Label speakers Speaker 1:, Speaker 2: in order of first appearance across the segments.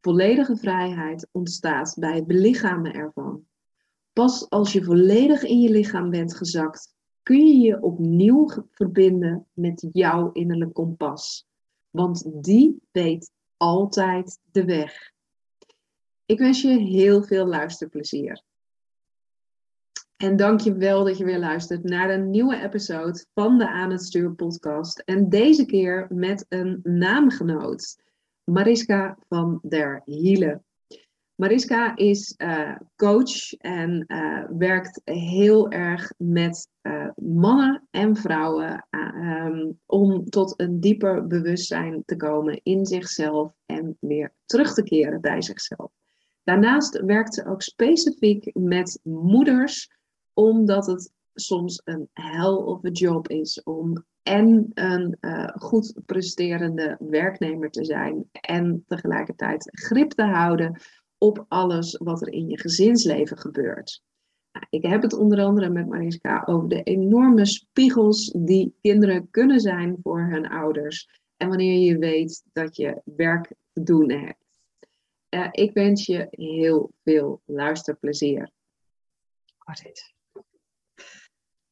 Speaker 1: Volledige vrijheid ontstaat bij het belichamen ervan. Pas als je volledig in je lichaam bent gezakt, kun je je opnieuw verbinden met jouw innerlijk kompas. Want die weet altijd de weg. Ik wens je heel veel luisterplezier. En dank je wel dat je weer luistert naar een nieuwe episode van de Aan het Stuur podcast. En deze keer met een naamgenoot, Mariska van der Hielen. Mariska is uh, coach en uh, werkt heel erg met uh, mannen en vrouwen um, om tot een dieper bewustzijn te komen in zichzelf en weer terug te keren bij zichzelf. Daarnaast werkt ze ook specifiek met moeders, omdat het soms een hell of a job is om en een goed presterende werknemer te zijn en tegelijkertijd grip te houden op alles wat er in je gezinsleven gebeurt. Nou, ik heb het onder andere met Mariska over de enorme spiegels die kinderen kunnen zijn voor hun ouders. En wanneer je weet dat je werk te doen hebt. Uh, ik wens je heel veel luisterplezier. Wat is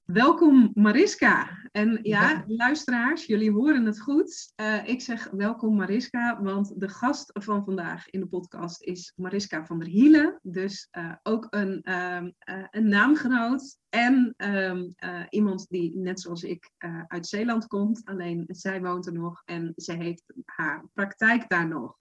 Speaker 1: Welkom Mariska. En ja, luisteraars, jullie horen het goed. Uh, ik zeg welkom Mariska, want de gast van vandaag in de podcast is Mariska van der Hielen. Dus uh, ook een, uh, een naamgenoot en um, iemand die net zoals ik uit Zeeland komt. Alleen zij woont er nog en ze heeft haar praktijk daar nog.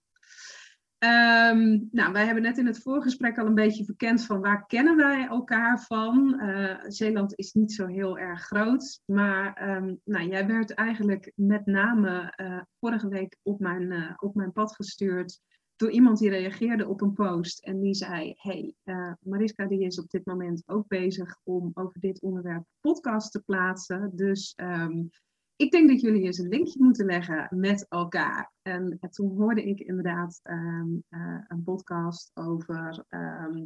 Speaker 1: Um, nou, wij hebben net in het voorgesprek al een beetje verkend van waar kennen wij elkaar van. Uh, Zeeland is niet zo heel erg groot, maar um, nou, jij werd eigenlijk met name uh, vorige week op mijn, uh, op mijn pad gestuurd door iemand die reageerde op een post en die zei: Hey, Mariska die is op dit moment ook bezig om over dit onderwerp podcast te plaatsen. Dus um, ik denk dat jullie eens een linkje moeten leggen met elkaar. En, toen hoorde ik inderdaad ehm, eh, een podcast over ehm,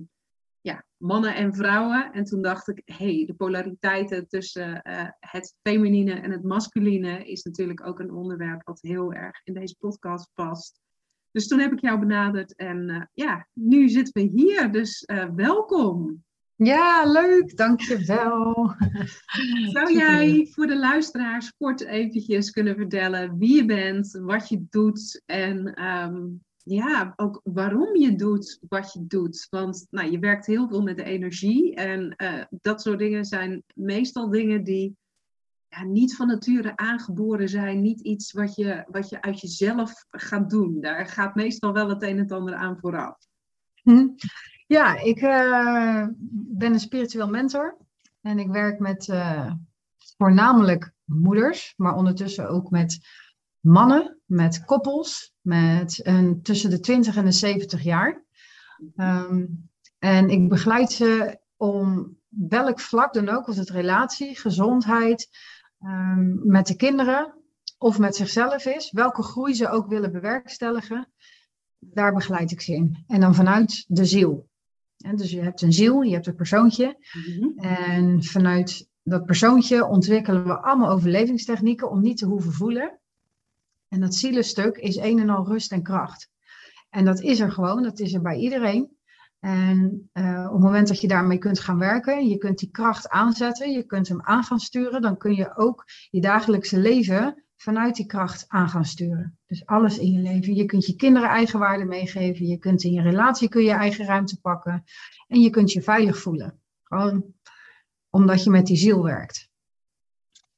Speaker 1: ja, mannen en vrouwen. En toen dacht ik, hé, hey, de polariteiten tussen uh, het feminine en het masculine is natuurlijk ook een onderwerp wat heel erg in deze podcast past. Dus toen heb ik jou benaderd en uh, ja, nu zitten we hier, dus welkom.
Speaker 2: Ja, leuk, dankjewel.
Speaker 1: Zou jij voor de luisteraars kort eventjes kunnen vertellen wie je bent, wat je doet en um, ja, ook waarom je doet wat je doet? Want nou, je werkt heel veel met de energie en uh, dat soort dingen zijn meestal dingen die ja, niet van nature aangeboren zijn, niet iets wat je, wat je uit jezelf gaat doen. Daar gaat meestal wel het een en het ander aan vooraf.
Speaker 2: Hm. Ja, ik uh, ben een spiritueel mentor en ik werk met uh, voornamelijk moeders, maar ondertussen ook met mannen, met koppels, met een, tussen de 20 en de 70 jaar. Um, en ik begeleid ze om welk vlak dan ook, of het relatie, gezondheid, um, met de kinderen of met zichzelf is, welke groei ze ook willen bewerkstelligen, daar begeleid ik ze in. En dan vanuit de ziel dus je hebt een ziel, je hebt een persoontje. Mhm. En vanuit dat persoontje ontwikkelen we allemaal overlevingstechnieken om niet te hoeven voelen. En dat zielenstuk is een en al rust en kracht. En dat is er gewoon, dat is er bij iedereen. En uh, op het moment dat je daarmee kunt gaan werken, je kunt die kracht aanzetten, je kunt hem aan gaan sturen, dan kun je ook je dagelijkse leven vanuit die kracht aan gaan sturen. Dus alles in je leven. Je kunt je kinderen eigenwaarde meegeven. Je kunt in je relatie kun je eigen ruimte pakken. En je kunt je veilig voelen. Gewoon omdat je met die ziel werkt.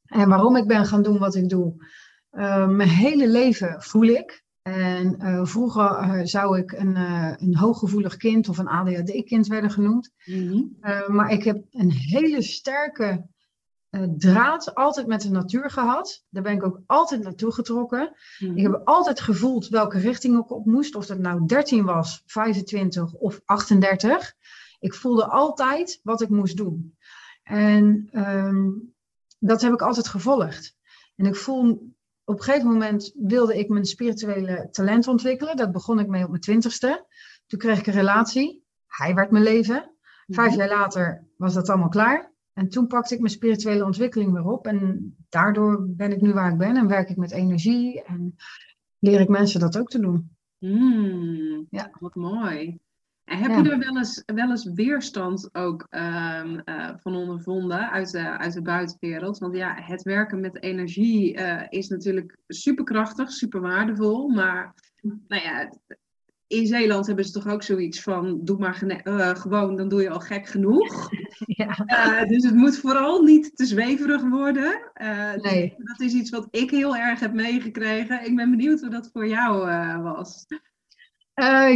Speaker 2: En waarom ik ben gaan doen wat ik doe. Uh, mijn hele leven voel ik. En uh, vroeger uh, zou ik een, een hooggevoelig kind of een ADHD-kind werden genoemd. Mm -hmm. maar ik heb een hele sterke uh, draad altijd met de natuur gehad. Daar ben ik ook altijd naartoe getrokken.
Speaker 1: Mhm.
Speaker 2: Ik heb altijd gevoeld welke richting ik op moest. Of dat nou 13 was, 25 of 38. Ik voelde altijd wat ik moest doen. En ehm, dat heb ik altijd gevolgd. En ik voel, op een gegeven moment wilde ik mijn spirituele talent ontwikkelen. Dat begon ik mee op mijn twintigste. Toen kreeg ik een relatie. Hij werd mijn leven. Vijf jaar later was dat allemaal klaar. En toen pakte ik mijn spirituele ontwikkeling weer op. En daardoor ben ik nu waar ik ben en werk ik met energie. En leer ik mensen dat ook te doen.
Speaker 1: Mm,
Speaker 2: Ja.
Speaker 1: Wat mooi. En heb
Speaker 2: Ja.
Speaker 1: je er wel eens, wel eens weerstand ook ehm, eh, van ondervonden uit de, uit de buitenwereld? Want ja, het werken met energie eh, is natuurlijk superkrachtig, super waardevol. Maar nou ja, in Zeeland hebben ze toch ook zoiets van: doe maar eh, gewoon, dan doe je al gek genoeg.
Speaker 2: Ja.
Speaker 1: Eh, dus het moet vooral niet te zweverig worden. Dus
Speaker 2: Nee.
Speaker 1: Dat is iets wat ik heel erg heb meegekregen. Ik ben benieuwd hoe dat voor jou was.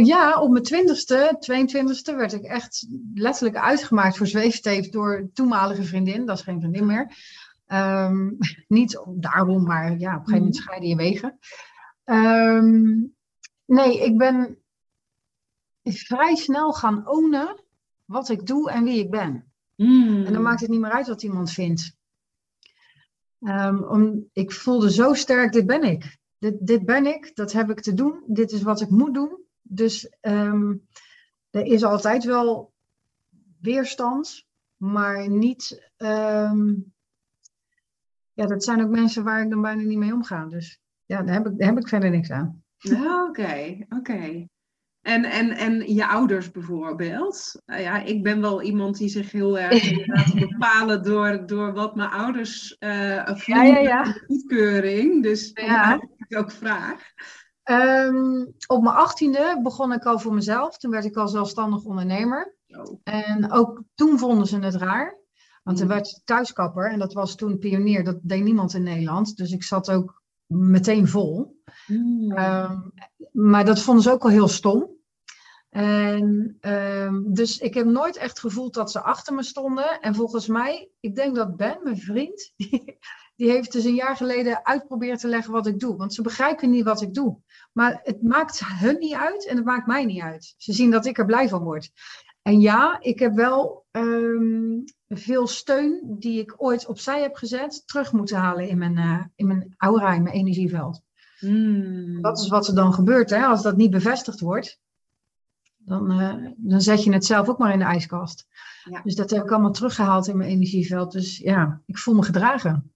Speaker 2: Ja, op mijn twintigste, 22e werd ik echt letterlijk uitgemaakt voor zweefteef door toenmalige vriendin. Dat is geen vriendin meer. Ehm, niet daarom, maar ja, op een gegeven moment
Speaker 1: Mhm.
Speaker 2: scheiden je wegen. Ehm, nee, ik ben vrij snel gaan ownen wat ik doe en wie ik ben.
Speaker 1: Mm.
Speaker 2: En dan maakt het niet meer uit wat iemand vindt. Ehm, om, ik voelde zo sterk, dit ben ik. Dit, dit ben ik, dat heb ik te doen. Dit is wat ik moet doen. Dus ehm, er is altijd wel weerstand, maar niet. ehm, ja, dat zijn ook mensen waar ik dan bijna niet mee omga. Dus ja, daar heb ik, daar heb ik verder niks aan.
Speaker 1: Oké, oké. En, en, en je ouders bijvoorbeeld. Nou ja, ik ben wel iemand die zich heel erg laat bepalen door, door wat mijn ouders eh voelen.
Speaker 2: ja, ja.
Speaker 1: en Goedkeuring. Dus
Speaker 2: Ja.
Speaker 1: ik ook vraag.
Speaker 2: Ehm, op mijn achttiende begon ik al voor mezelf. Toen werd ik al zelfstandig ondernemer.
Speaker 1: Zo.
Speaker 2: En ook toen vonden ze het raar. Want er
Speaker 1: Mm.
Speaker 2: werd thuiskapper en dat was toen pionier. Dat deed niemand in Nederland. Dus ik zat ook meteen vol.
Speaker 1: Mm.
Speaker 2: Ehm, maar dat vonden ze ook al heel stom. En ehm, dus ik heb nooit echt gevoeld dat ze achter me stonden. En volgens mij, ik denk dat Ben, mijn vriend, die, die heeft dus een jaar geleden uitgeprobeerd te leggen wat ik doe. Want ze begrijpen niet wat ik doe. Maar het maakt hun niet uit en het maakt mij niet uit. Ze zien dat ik er blij van word. En ja, ik heb wel ehm, veel steun die ik ooit opzij heb gezet, terug moeten halen in mijn, eh, in mijn aura, in mijn energieveld.
Speaker 1: Mm.
Speaker 2: Dat is wat er dan gebeurt. Hè? Als dat niet bevestigd wordt, dan, eh, dan zet je het zelf ook maar in de ijskast.
Speaker 1: Ja.
Speaker 2: Dus dat heb ik allemaal teruggehaald in mijn energieveld. Dus ja, ik voel me gedragen.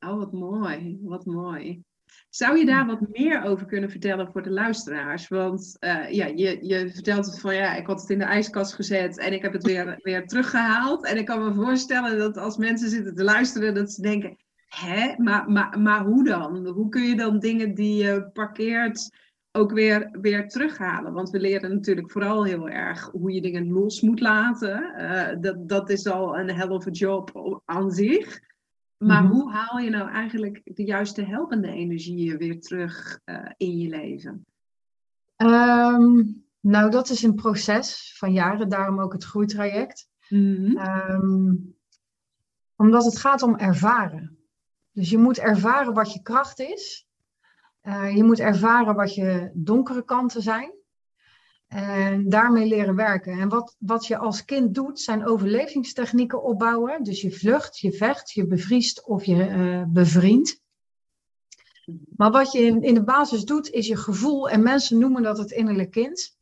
Speaker 1: Oh, wat mooi, wat mooi. Zou je daar wat meer over kunnen vertellen voor de luisteraars? Want eh, ja, je, je vertelt het van ja, ik had het in de ijskast gezet en ik heb het weer, weer teruggehaald. En ik kan me voorstellen dat als mensen zitten te luisteren, dat ze denken, hè, maar, maar, maar hoe dan? Hoe kun je dan dingen die je parkeert ook weer, weer terughalen? Want we leren natuurlijk vooral heel erg hoe je dingen los moet laten. Eh, dat, dat is al een hell of a job aan zich. Maar
Speaker 2: Mhm.
Speaker 1: hoe haal je nou eigenlijk de juiste helpende energieën weer terug eh, in je leven?
Speaker 2: Ehm, nou, dat is een proces van jaren, daarom ook het groeitraject.
Speaker 1: Mhm.
Speaker 2: Ehm, omdat het gaat om ervaren. Dus je moet ervaren wat je kracht is. Eh, je moet ervaren wat je donkere kanten zijn. En daarmee leren werken. En wat, wat je als kind doet, zijn overlevingstechnieken opbouwen. Dus je vlucht, je vecht, je bevriest of je eh bevriend. Maar wat je in, in de basis doet, is je gevoel. En mensen noemen dat het innerlijk kind.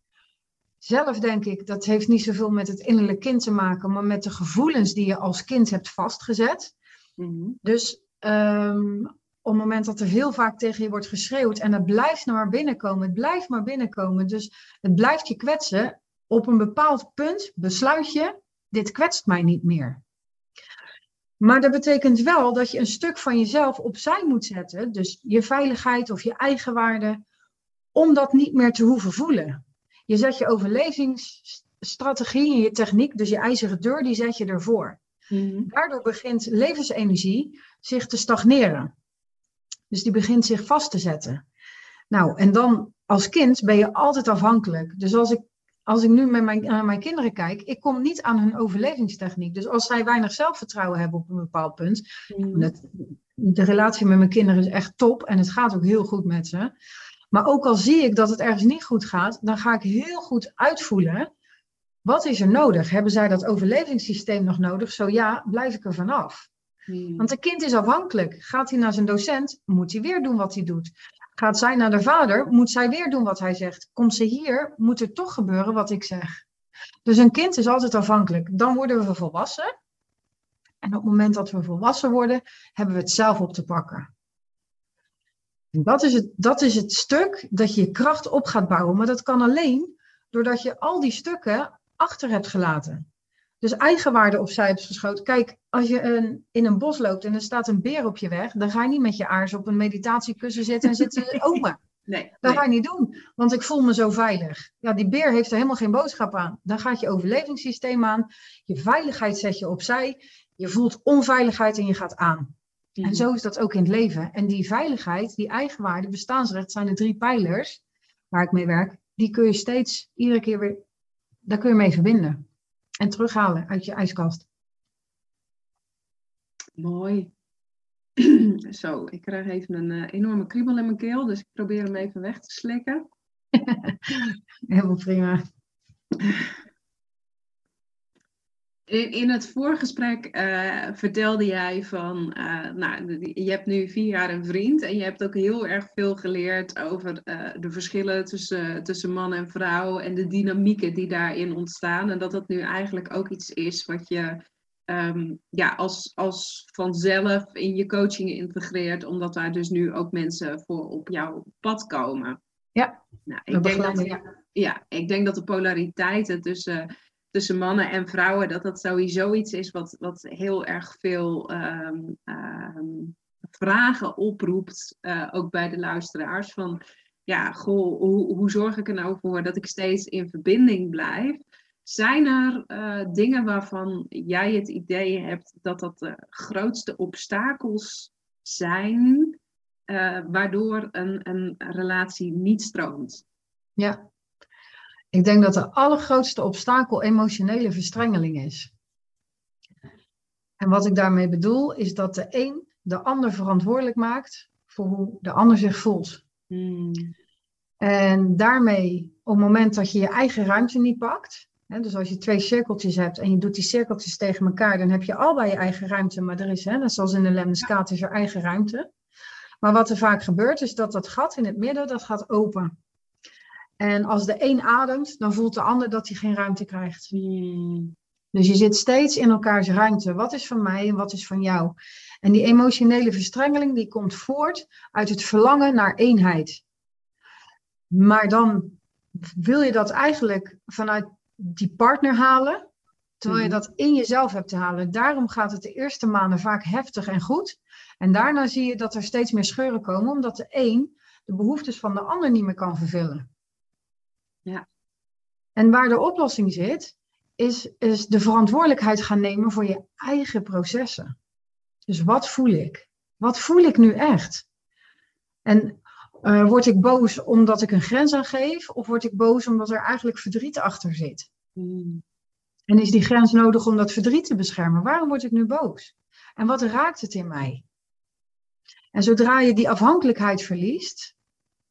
Speaker 2: Zelf denk ik, dat heeft niet zoveel met het innerlijk kind te maken, maar met de gevoelens die je als kind hebt vastgezet.
Speaker 1: Mhm.
Speaker 2: Dus ehm, op het moment dat er heel vaak tegen je wordt geschreeuwd en het blijft maar binnenkomen, het blijft maar binnenkomen, dus het blijft je kwetsen, op een bepaald punt besluit je, dit kwetst mij niet meer. Maar dat betekent wel dat je een stuk van jezelf opzij moet zetten, dus je veiligheid of je eigenwaarde, om dat niet meer te hoeven voelen. Je zet je overlevingsstrategie en je techniek, dus je ijzeren deur, die zet je ervoor.
Speaker 1: Mhm.
Speaker 2: Daardoor begint levensenergie zich te stagneren. Dus die begint zich vast te zetten. Nou, en dan als kind ben je altijd afhankelijk. Dus als ik als ik nu met mijn, naar mijn kinderen kijk, ik kom niet aan hun overlevingstechniek. Dus als zij weinig zelfvertrouwen hebben op een bepaald punt,
Speaker 1: Mm.
Speaker 2: dat, de relatie met mijn kinderen is echt top en het gaat ook heel goed met ze. Maar ook al zie ik dat het ergens niet goed gaat, dan ga ik heel goed uitvoelen. Wat is er nodig? Hebben zij dat overlevingssysteem nog nodig? Zo ja, blijf ik er vanaf.
Speaker 1: Mm.
Speaker 2: Want een kind is afhankelijk. Gaat hij naar zijn docent, moet hij weer doen wat hij doet. Gaat zij naar de vader, moet zij weer doen wat hij zegt. Komt ze hier, moet er toch gebeuren wat ik zeg. Dus een kind is altijd afhankelijk. Dan worden we volwassen. En op het moment dat we volwassen worden, hebben we het zelf op te pakken. En dat is het, dat is het stuk dat je je kracht op gaat bouwen. Maar dat kan alleen doordat je al die stukken achter hebt gelaten. Dus eigenwaarde opzij hebt geschoten. Kijk, als je een, in een bos loopt en er staat een beer op je weg, dan ga je niet met je aars op een meditatiekussen zitten en zitten omen.
Speaker 1: Nee,
Speaker 2: Dat ga je niet doen, want ik voel me zo veilig. Ja, die beer heeft er helemaal geen boodschap aan. Dan gaat je overlevingssysteem aan, je veiligheid zet je opzij, je voelt onveiligheid en je gaat aan.
Speaker 1: Mm.
Speaker 2: En zo is dat ook in het leven. En die veiligheid, die eigenwaarde, bestaansrecht zijn de drie pijlers waar ik mee werk. Die kun je steeds, iedere keer weer, daar kun je mee verbinden. En terughalen uit je ijskast.
Speaker 1: Mooi. Zo, ik krijg even een eh, enorme kriebel in mijn keel, dus ik probeer hem even weg te slikken.
Speaker 2: Helemaal prima.
Speaker 1: In, in het voorgesprek eh, vertelde jij van, eh, nou, je hebt nu vier jaar een vriend en je hebt ook heel erg veel geleerd over eh, de verschillen tussen, tussen man en vrouw en de dynamieken die daarin ontstaan. En dat dat nu eigenlijk ook iets is wat je ehm, ja, als, als vanzelf in je coaching integreert, omdat daar dus nu ook mensen voor op jouw pad komen.
Speaker 2: Ja,
Speaker 1: nou, ik denk dat,
Speaker 2: ja,
Speaker 1: ik denk dat de polariteiten tussen, tussen mannen en vrouwen, dat dat sowieso iets is wat, wat heel erg veel ehm, ehm, vragen oproept, eh, ook bij de luisteraars. Van ja, goh, hoe, hoe zorg ik er nou voor dat ik steeds in verbinding blijf? Zijn er eh, dingen waarvan jij het idee hebt dat dat de grootste obstakels zijn, eh, waardoor een, een relatie niet stroomt?
Speaker 2: Ja. Ik denk dat de allergrootste obstakel emotionele verstrengeling is. En wat ik daarmee bedoel, is dat de een de ander verantwoordelijk maakt voor hoe de ander zich voelt.
Speaker 1: Hmm.
Speaker 2: En daarmee, op het moment dat je je eigen ruimte niet pakt, hè, dus als je twee cirkeltjes hebt en je doet die cirkeltjes tegen elkaar, dan heb je allebei je eigen ruimte, maar er is, hè, net zoals in de lemniscaat, is er eigen ruimte. Maar wat er vaak gebeurt, is dat dat gat in het midden, dat gaat open. En als de een ademt, dan voelt de ander dat hij geen ruimte krijgt. Dus je zit steeds in elkaars ruimte. Wat is van mij en wat is van jou? En die emotionele verstrengeling die komt voort uit het verlangen naar eenheid. Maar dan wil je dat eigenlijk vanuit die partner halen, terwijl je
Speaker 1: Mhm.
Speaker 2: dat in jezelf hebt te halen. Daarom gaat het de eerste maanden vaak heftig en goed. En daarna zie je dat er steeds meer scheuren komen, omdat de een de behoeftes van de ander niet meer kan vervullen.
Speaker 1: Ja.
Speaker 2: En waar de oplossing zit, is, is de verantwoordelijkheid gaan nemen voor je eigen processen. Dus wat voel ik? Wat voel ik nu echt? En eh, word ik boos omdat ik een grens aangeef? Of word ik boos omdat er eigenlijk verdriet achter zit?
Speaker 1: Hmm.
Speaker 2: En is die grens nodig om dat verdriet te beschermen? Waarom word ik nu boos? En wat raakt het in mij? En zodra je die afhankelijkheid verliest,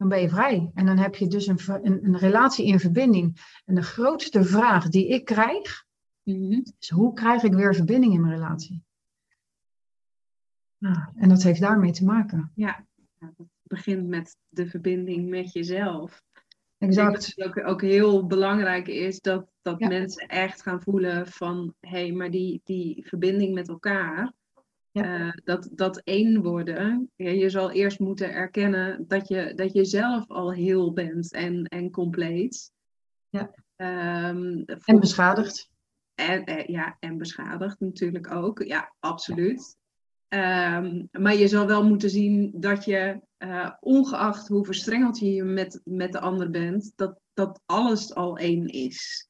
Speaker 2: dan ben je vrij. En dan heb je dus een, een, een relatie in verbinding. En de grootste vraag die ik krijg,
Speaker 1: Mhm.
Speaker 2: is hoe krijg ik weer verbinding in mijn relatie? Nou, en dat heeft daarmee te maken.
Speaker 1: Ja, ja, dat begint met de verbinding met jezelf. Ik denk dat
Speaker 2: Exact.
Speaker 1: het ook, ook heel belangrijk is dat, dat
Speaker 2: Ja.
Speaker 1: mensen echt gaan voelen van hé, hey, maar die, die verbinding met elkaar,
Speaker 2: Ja.
Speaker 1: eh, dat, dat één worden. Ja, je zal eerst moeten erkennen dat je, dat je zelf al heel bent en, en compleet.
Speaker 2: Ja.
Speaker 1: Ehm,
Speaker 2: En beschadigd.
Speaker 1: En, eh, ja, en beschadigd natuurlijk ook. Ja, absoluut. Ehm, maar je zal wel moeten zien dat je, eh, ongeacht hoe verstrengeld je je met, met de ander bent, dat, dat alles al één is.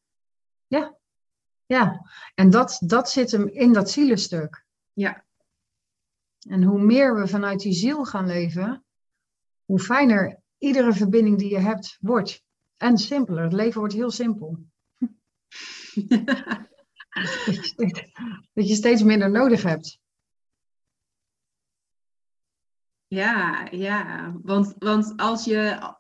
Speaker 2: Ja, en dat, dat zit hem in dat zielenstuk.
Speaker 1: Ja.
Speaker 2: En hoe meer we vanuit die ziel gaan leven, hoe fijner iedere verbinding die je hebt wordt. En simpeler. Het leven wordt heel simpel. dat je steeds minder nodig hebt.
Speaker 1: Ja, ja. Want, want als je,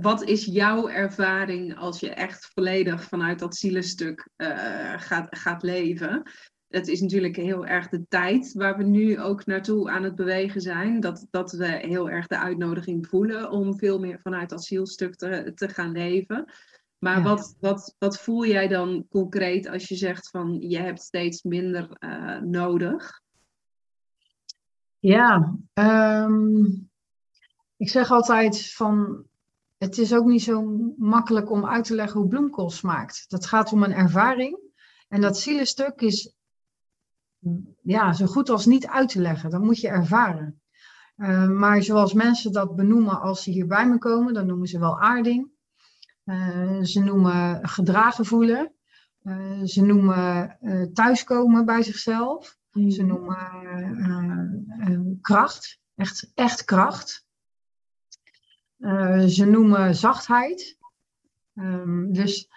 Speaker 1: wat is jouw ervaring als je echt volledig vanuit dat zielenstuk uh, gaat, gaat leven? Het is natuurlijk heel erg de tijd waar we nu ook naartoe aan het bewegen zijn. Dat, dat we heel erg de uitnodiging voelen om veel meer vanuit dat zielstuk te, te gaan leven. Maar wat, wat, wat voel jij dan concreet als je zegt van je hebt steeds minder uh, nodig?
Speaker 2: Ja, um, ik zeg altijd van het is ook niet zo makkelijk om uit te leggen hoe bloemkool smaakt. Dat gaat om een ervaring. En dat zielenstuk is ja, zo goed als niet uit te leggen. Dat moet je ervaren. Uh, maar zoals mensen dat benoemen als ze hier bij me komen, dan noemen ze wel aarding. Uh, ze noemen gedragen voelen. Uh, ze noemen thuiskomen bij zichzelf. Mm. Ze noemen kracht. Echt, echt kracht. ze noemen zachtheid. Um, dus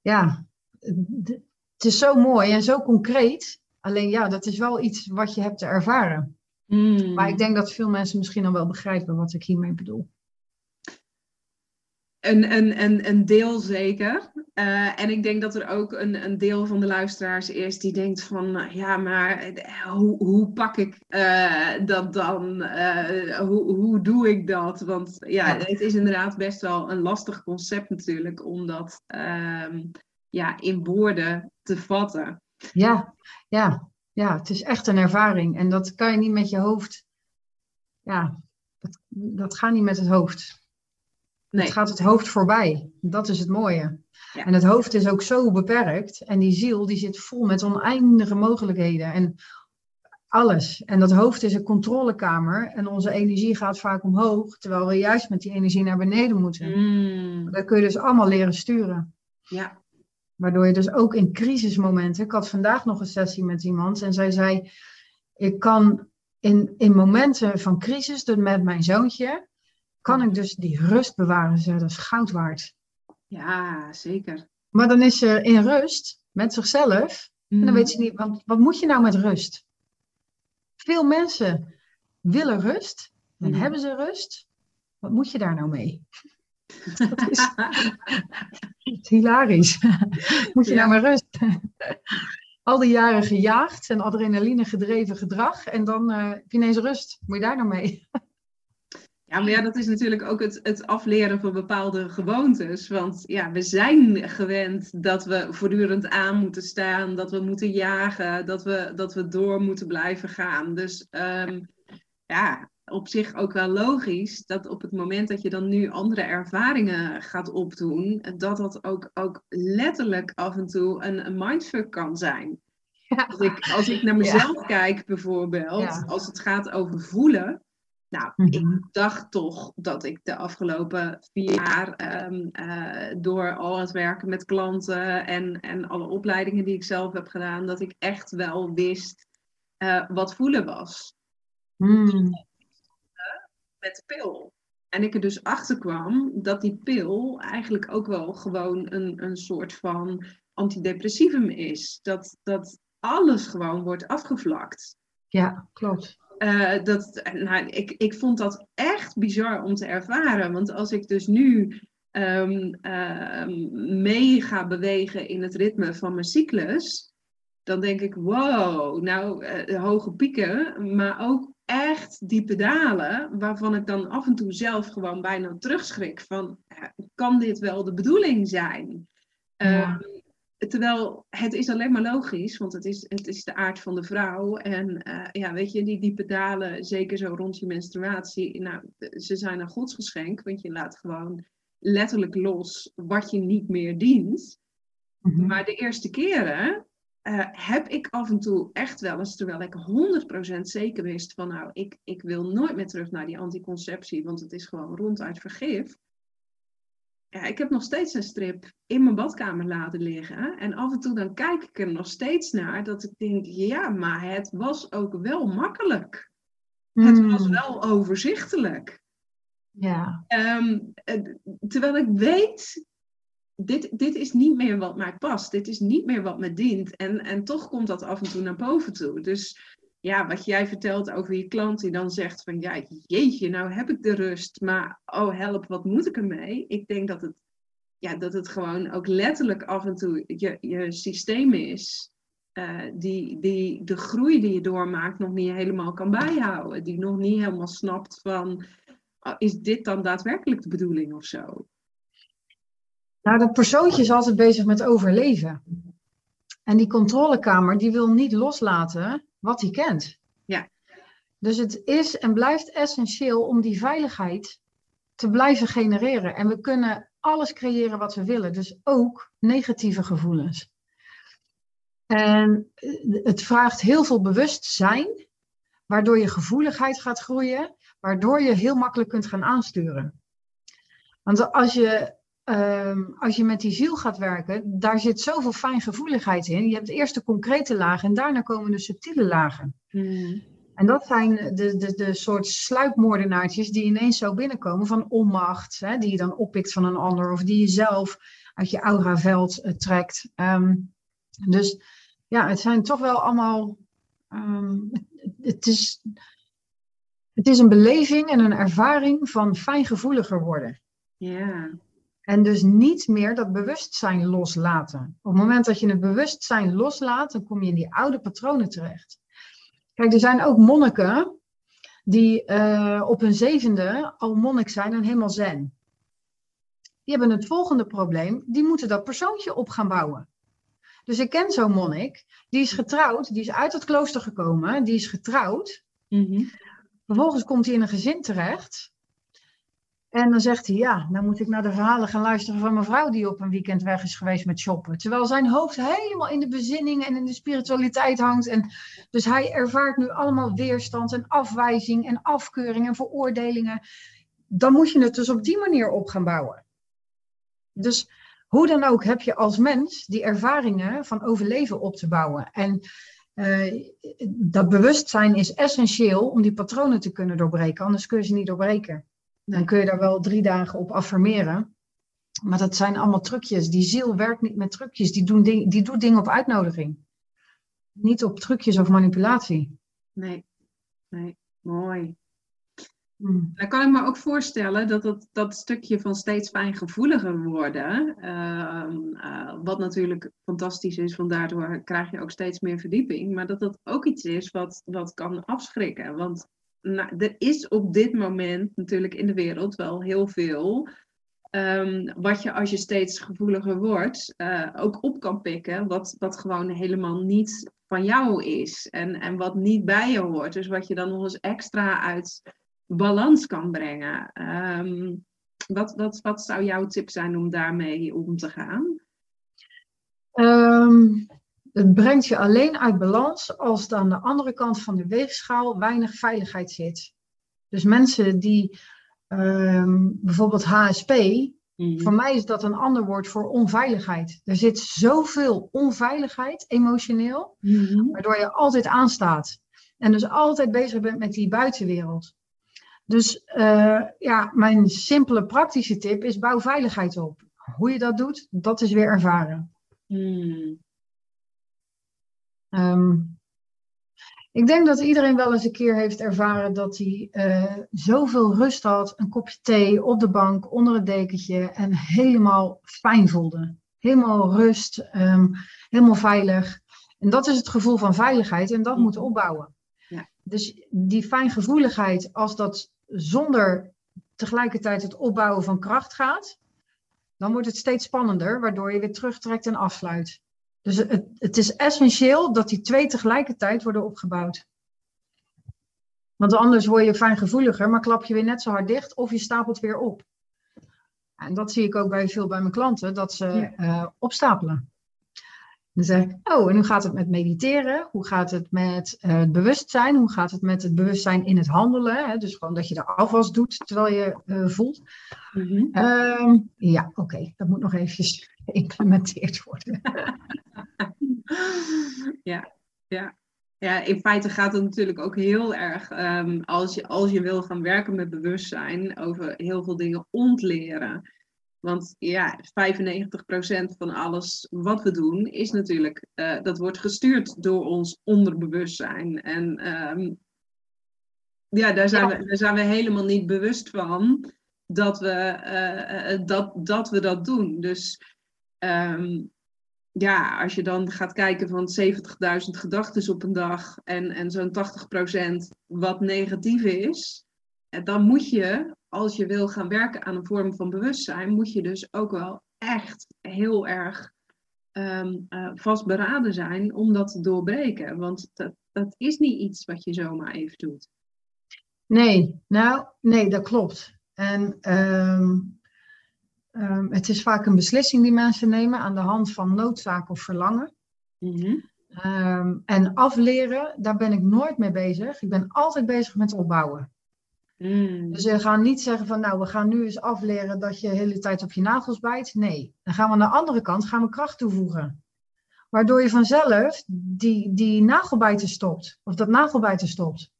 Speaker 2: ja, het is zo mooi en zo concreet. Alleen ja, dat is wel iets wat je hebt te ervaren. Mm. Maar ik denk dat veel mensen misschien al wel begrijpen wat ik hiermee bedoel.
Speaker 1: Een, een, een, een deel zeker. Uh, en ik denk dat er ook een, een deel van de luisteraars is die denkt van, uh, ja, maar eh, hoe, hoe pak ik uh, dat dan? hoe, hoe doe ik dat? Want ja, ja, het is inderdaad best wel een lastig concept natuurlijk om dat ehm, ja, in woorden te vatten.
Speaker 2: Ja, ja, ja, het is echt een ervaring. En dat kan je niet met je hoofd. Ja, dat, dat gaat niet met het hoofd. Nee. Het gaat het hoofd voorbij. Dat is het mooie. Ja. En het hoofd is ook zo beperkt. En die ziel die zit vol met oneindige mogelijkheden. En alles. En dat hoofd is een controlekamer. En onze energie gaat vaak omhoog. Terwijl we juist met die energie naar beneden moeten. Mm. Dat kun je dus allemaal leren sturen.
Speaker 1: Ja.
Speaker 2: Waardoor je dus ook in crisismomenten. Ik had vandaag nog een sessie met iemand en zij zei: Ik kan in, in momenten van crisis, dus met mijn zoontje, kan ik dus die rust bewaren. Ze dat is goud waard.
Speaker 1: Ja, zeker.
Speaker 2: Maar dan is ze in rust met zichzelf. En dan mhm. weet ze niet, want wat moet je nou met rust? Veel mensen willen rust, dan mhm. hebben ze rust. Wat moet je daar nou mee? Dat is, hilarisch. Moet je ja. nou maar rust. Al die jaren gejaagd en adrenaline gedreven gedrag. En dan uh, heb je ineens rust. Moet je daar nou mee?
Speaker 1: Ja, maar ja, dat is natuurlijk ook het, het afleren van bepaalde gewoontes. Want ja, we zijn gewend dat we voortdurend aan moeten staan, dat we moeten jagen, dat we, dat we door moeten blijven gaan. Dus um, ja, op zich ook wel logisch dat op het moment dat je dan nu andere ervaringen gaat opdoen, dat dat ook, ook letterlijk af en toe een, een mindfuck kan zijn. Ja. Als, ik, als ik naar mezelf kijk bijvoorbeeld, als het gaat over voelen. Nou, mhm. ik dacht toch dat ik de afgelopen vier jaar ehm, eh, door al het werken met klanten en, en alle opleidingen die ik zelf heb gedaan, dat ik echt wel wist uh, wat voelen was. Mm met de pil. En ik er dus achter kwam dat die pil eigenlijk ook wel gewoon een, een soort van antidepressivum is. Dat, dat alles gewoon wordt afgevlakt.
Speaker 2: Ja, klopt.
Speaker 1: Uh, dat, nou, ik, ik vond dat echt bizar om te ervaren. Want als ik dus nu um, uh, mee ga bewegen in het ritme van mijn cyclus, dan denk ik, wow, nou, uh, hoge pieken, maar ook echt diepe dalen, waarvan ik dan af en toe zelf gewoon bijna terugschrik van, kan dit wel de bedoeling zijn? Ehm, terwijl het is alleen maar logisch, want het is, het is de aard van de vrouw. En uh, ja, weet je, die diepe dalen, zeker zo rond je menstruatie, nou, ze zijn een godsgeschenk, want je laat gewoon letterlijk los wat je niet meer dient. Mhm. Maar de eerste keren uh, heb ik af en toe echt wel eens, terwijl ik 100% zeker wist van nou, ik, ik wil nooit meer terug naar die anticonceptie, want het is gewoon ronduit vergif. Ja, ik heb nog steeds een strip in mijn badkamer laten liggen. En af en toe dan kijk ik er nog steeds naar dat ik denk, ja, maar het was ook wel makkelijk. Het hmm. was wel overzichtelijk.
Speaker 2: Ja.
Speaker 1: Um, terwijl ik weet dit, dit is niet meer wat mij past. Dit is niet meer wat me dient. En, en toch komt dat af en toe naar boven toe. Dus ja, wat jij vertelt over je klant die dan zegt van ja, jeetje, nou heb ik de rust, maar oh help, wat moet ik ermee? Ik denk dat het, ja, dat het gewoon ook letterlijk af en toe je, je systeem is. Uh, die, die de groei die je doormaakt nog niet helemaal kan bijhouden. Die nog niet helemaal snapt van, oh, is dit dan daadwerkelijk de bedoeling of zo?
Speaker 2: Nou, dat persoontje is altijd bezig met overleven. En die controlekamer, die wil niet loslaten wat hij kent.
Speaker 1: Ja.
Speaker 2: Dus het is en blijft essentieel om die veiligheid te blijven genereren. En we kunnen alles creëren wat we willen, dus ook negatieve gevoelens. En het vraagt heel veel bewustzijn, waardoor je gevoeligheid gaat groeien, waardoor je heel makkelijk kunt gaan aansturen. Want als je Ehm, als je met die ziel gaat werken, daar zit zoveel fijngevoeligheid in. Je hebt eerst de concrete lagen en daarna komen de subtiele lagen.
Speaker 1: Hmm.
Speaker 2: En dat zijn de, de, de soort sluipmoordenaartjes die ineens zo binnenkomen van onmacht, hè, die je dan oppikt van een ander of die je zelf uit je auraveld uh, trekt. Ehm, dus ja, het zijn toch wel allemaal. Ehm, het, is, het is een beleving en een ervaring van fijngevoeliger worden.
Speaker 1: Ja.
Speaker 2: En dus niet meer dat bewustzijn loslaten. Op het moment dat je het bewustzijn loslaat, dan kom je in die oude patronen terecht. Kijk, er zijn ook monniken die uh, op hun zevende al monnik zijn en helemaal zen. Die hebben het volgende probleem, die moeten dat persoontje op gaan bouwen. Dus ik ken zo'n monnik, die is getrouwd, die is uit het klooster gekomen, die is getrouwd.
Speaker 1: Mm
Speaker 2: Vervolgens komt hij in een gezin terecht en dan zegt hij, ja, dan moet ik naar de verhalen gaan luisteren van mijn vrouw die op een weekend weg is geweest met shoppen. Terwijl zijn hoofd helemaal in de bezinning en in de spiritualiteit hangt. En dus hij ervaart nu allemaal weerstand en afwijzing en afkeuring en veroordelingen. Dan moet je het dus op die manier op gaan bouwen. Dus hoe dan ook heb je als mens die ervaringen van overleven op te bouwen. En uh, dat bewustzijn is essentieel om die patronen te kunnen doorbreken, anders kun je ze niet doorbreken. Dan kun je daar wel drie dagen op affirmeren. Maar dat zijn allemaal trucjes. Die ziel werkt niet met trucjes. Die, doen ding, die doet dingen op uitnodiging. Niet op trucjes of manipulatie.
Speaker 1: Nee, nee. mooi. Hmm. Dan kan ik me ook voorstellen dat dat, dat stukje van steeds fijngevoeliger worden, uh, uh, wat natuurlijk fantastisch is, want daardoor krijg je ook steeds meer verdieping, maar dat dat ook iets is wat, wat kan afschrikken. Want nou, er is op dit moment natuurlijk in de wereld wel heel veel. Um, wat je als je steeds gevoeliger wordt, uh, ook op kan pikken, wat, wat gewoon helemaal niet van jou is en, en wat niet bij je hoort. Dus wat je dan nog eens extra uit balans kan brengen. Um, wat, wat, wat zou jouw tip zijn om daarmee om te gaan?
Speaker 2: Um, het brengt je alleen uit balans als er aan de andere kant van de weegschaal weinig veiligheid zit. Dus mensen die ehm, bijvoorbeeld HSP, mhm. voor mij is dat een ander woord voor onveiligheid. Er zit zoveel onveiligheid emotioneel,
Speaker 1: mhm.
Speaker 2: waardoor je altijd aanstaat. En dus altijd bezig bent met die buitenwereld. Dus uh, ja, mijn simpele praktische tip is bouw veiligheid op. Hoe je dat doet, dat is weer ervaren.
Speaker 1: Mhm.
Speaker 2: Um, ik denk dat iedereen wel eens een keer heeft ervaren dat hij uh, zoveel rust had, een kopje thee op de bank, onder het dekentje en helemaal fijn voelde. Helemaal rust, um, helemaal veilig. En dat is het gevoel van veiligheid en dat moet opbouwen.
Speaker 1: Ja.
Speaker 2: Dus die fijngevoeligheid, als dat zonder tegelijkertijd het opbouwen van kracht gaat, dan wordt het steeds spannender, waardoor je weer terugtrekt en afsluit. Dus het, het is essentieel dat die twee tegelijkertijd worden opgebouwd. Want anders word je fijngevoeliger, maar klap je weer net zo hard dicht of je stapelt weer op. En dat zie ik ook bij veel bij mijn klanten, dat ze ja. uh, opstapelen. Dan zeg ik, oh, en hoe gaat het met mediteren? Hoe gaat het met uh, het bewustzijn? Hoe gaat het met het bewustzijn in het handelen? Hè? Dus gewoon dat je de afwas doet terwijl je uh, voelt.
Speaker 1: Mm -hmm.
Speaker 2: um, ja, oké, okay. dat moet nog eventjes geïmplementeerd worden.
Speaker 1: ja, ja. Ja, in feite gaat het natuurlijk ook heel erg, um, als, je, als je wil gaan werken met bewustzijn, over heel veel dingen ontleren. Want ja, 95% van alles wat we doen is natuurlijk, uh, dat wordt gestuurd door ons onderbewustzijn. En ehm, ja, daar zijn, We, daar zijn we helemaal niet bewust van dat we, uh, dat, dat, we dat doen. Dus um, ja, als je dan gaat kijken van 70.000 gedachten op een dag en, en zo'n 80% wat negatief is, dan moet je, als je wil gaan werken aan een vorm van bewustzijn, moet je dus ook wel echt heel erg um, uh, vastberaden zijn om dat te doorbreken. Want dat, dat is niet iets wat je zomaar even doet.
Speaker 2: Nee, nou, nee, dat klopt. En um, Um, het is vaak een beslissing die mensen nemen aan de hand van noodzaak of verlangen. Mm um, en afleren, daar ben ik nooit mee bezig. Ik ben altijd bezig met opbouwen. Mm. Dus we gaan niet zeggen van nou, we gaan nu eens afleren dat je de hele tijd op je nagels bijt. Nee, dan gaan we aan de andere kant gaan we kracht toevoegen. Waardoor je vanzelf die, die nagelbijten stopt. Of dat nagelbijten stopt.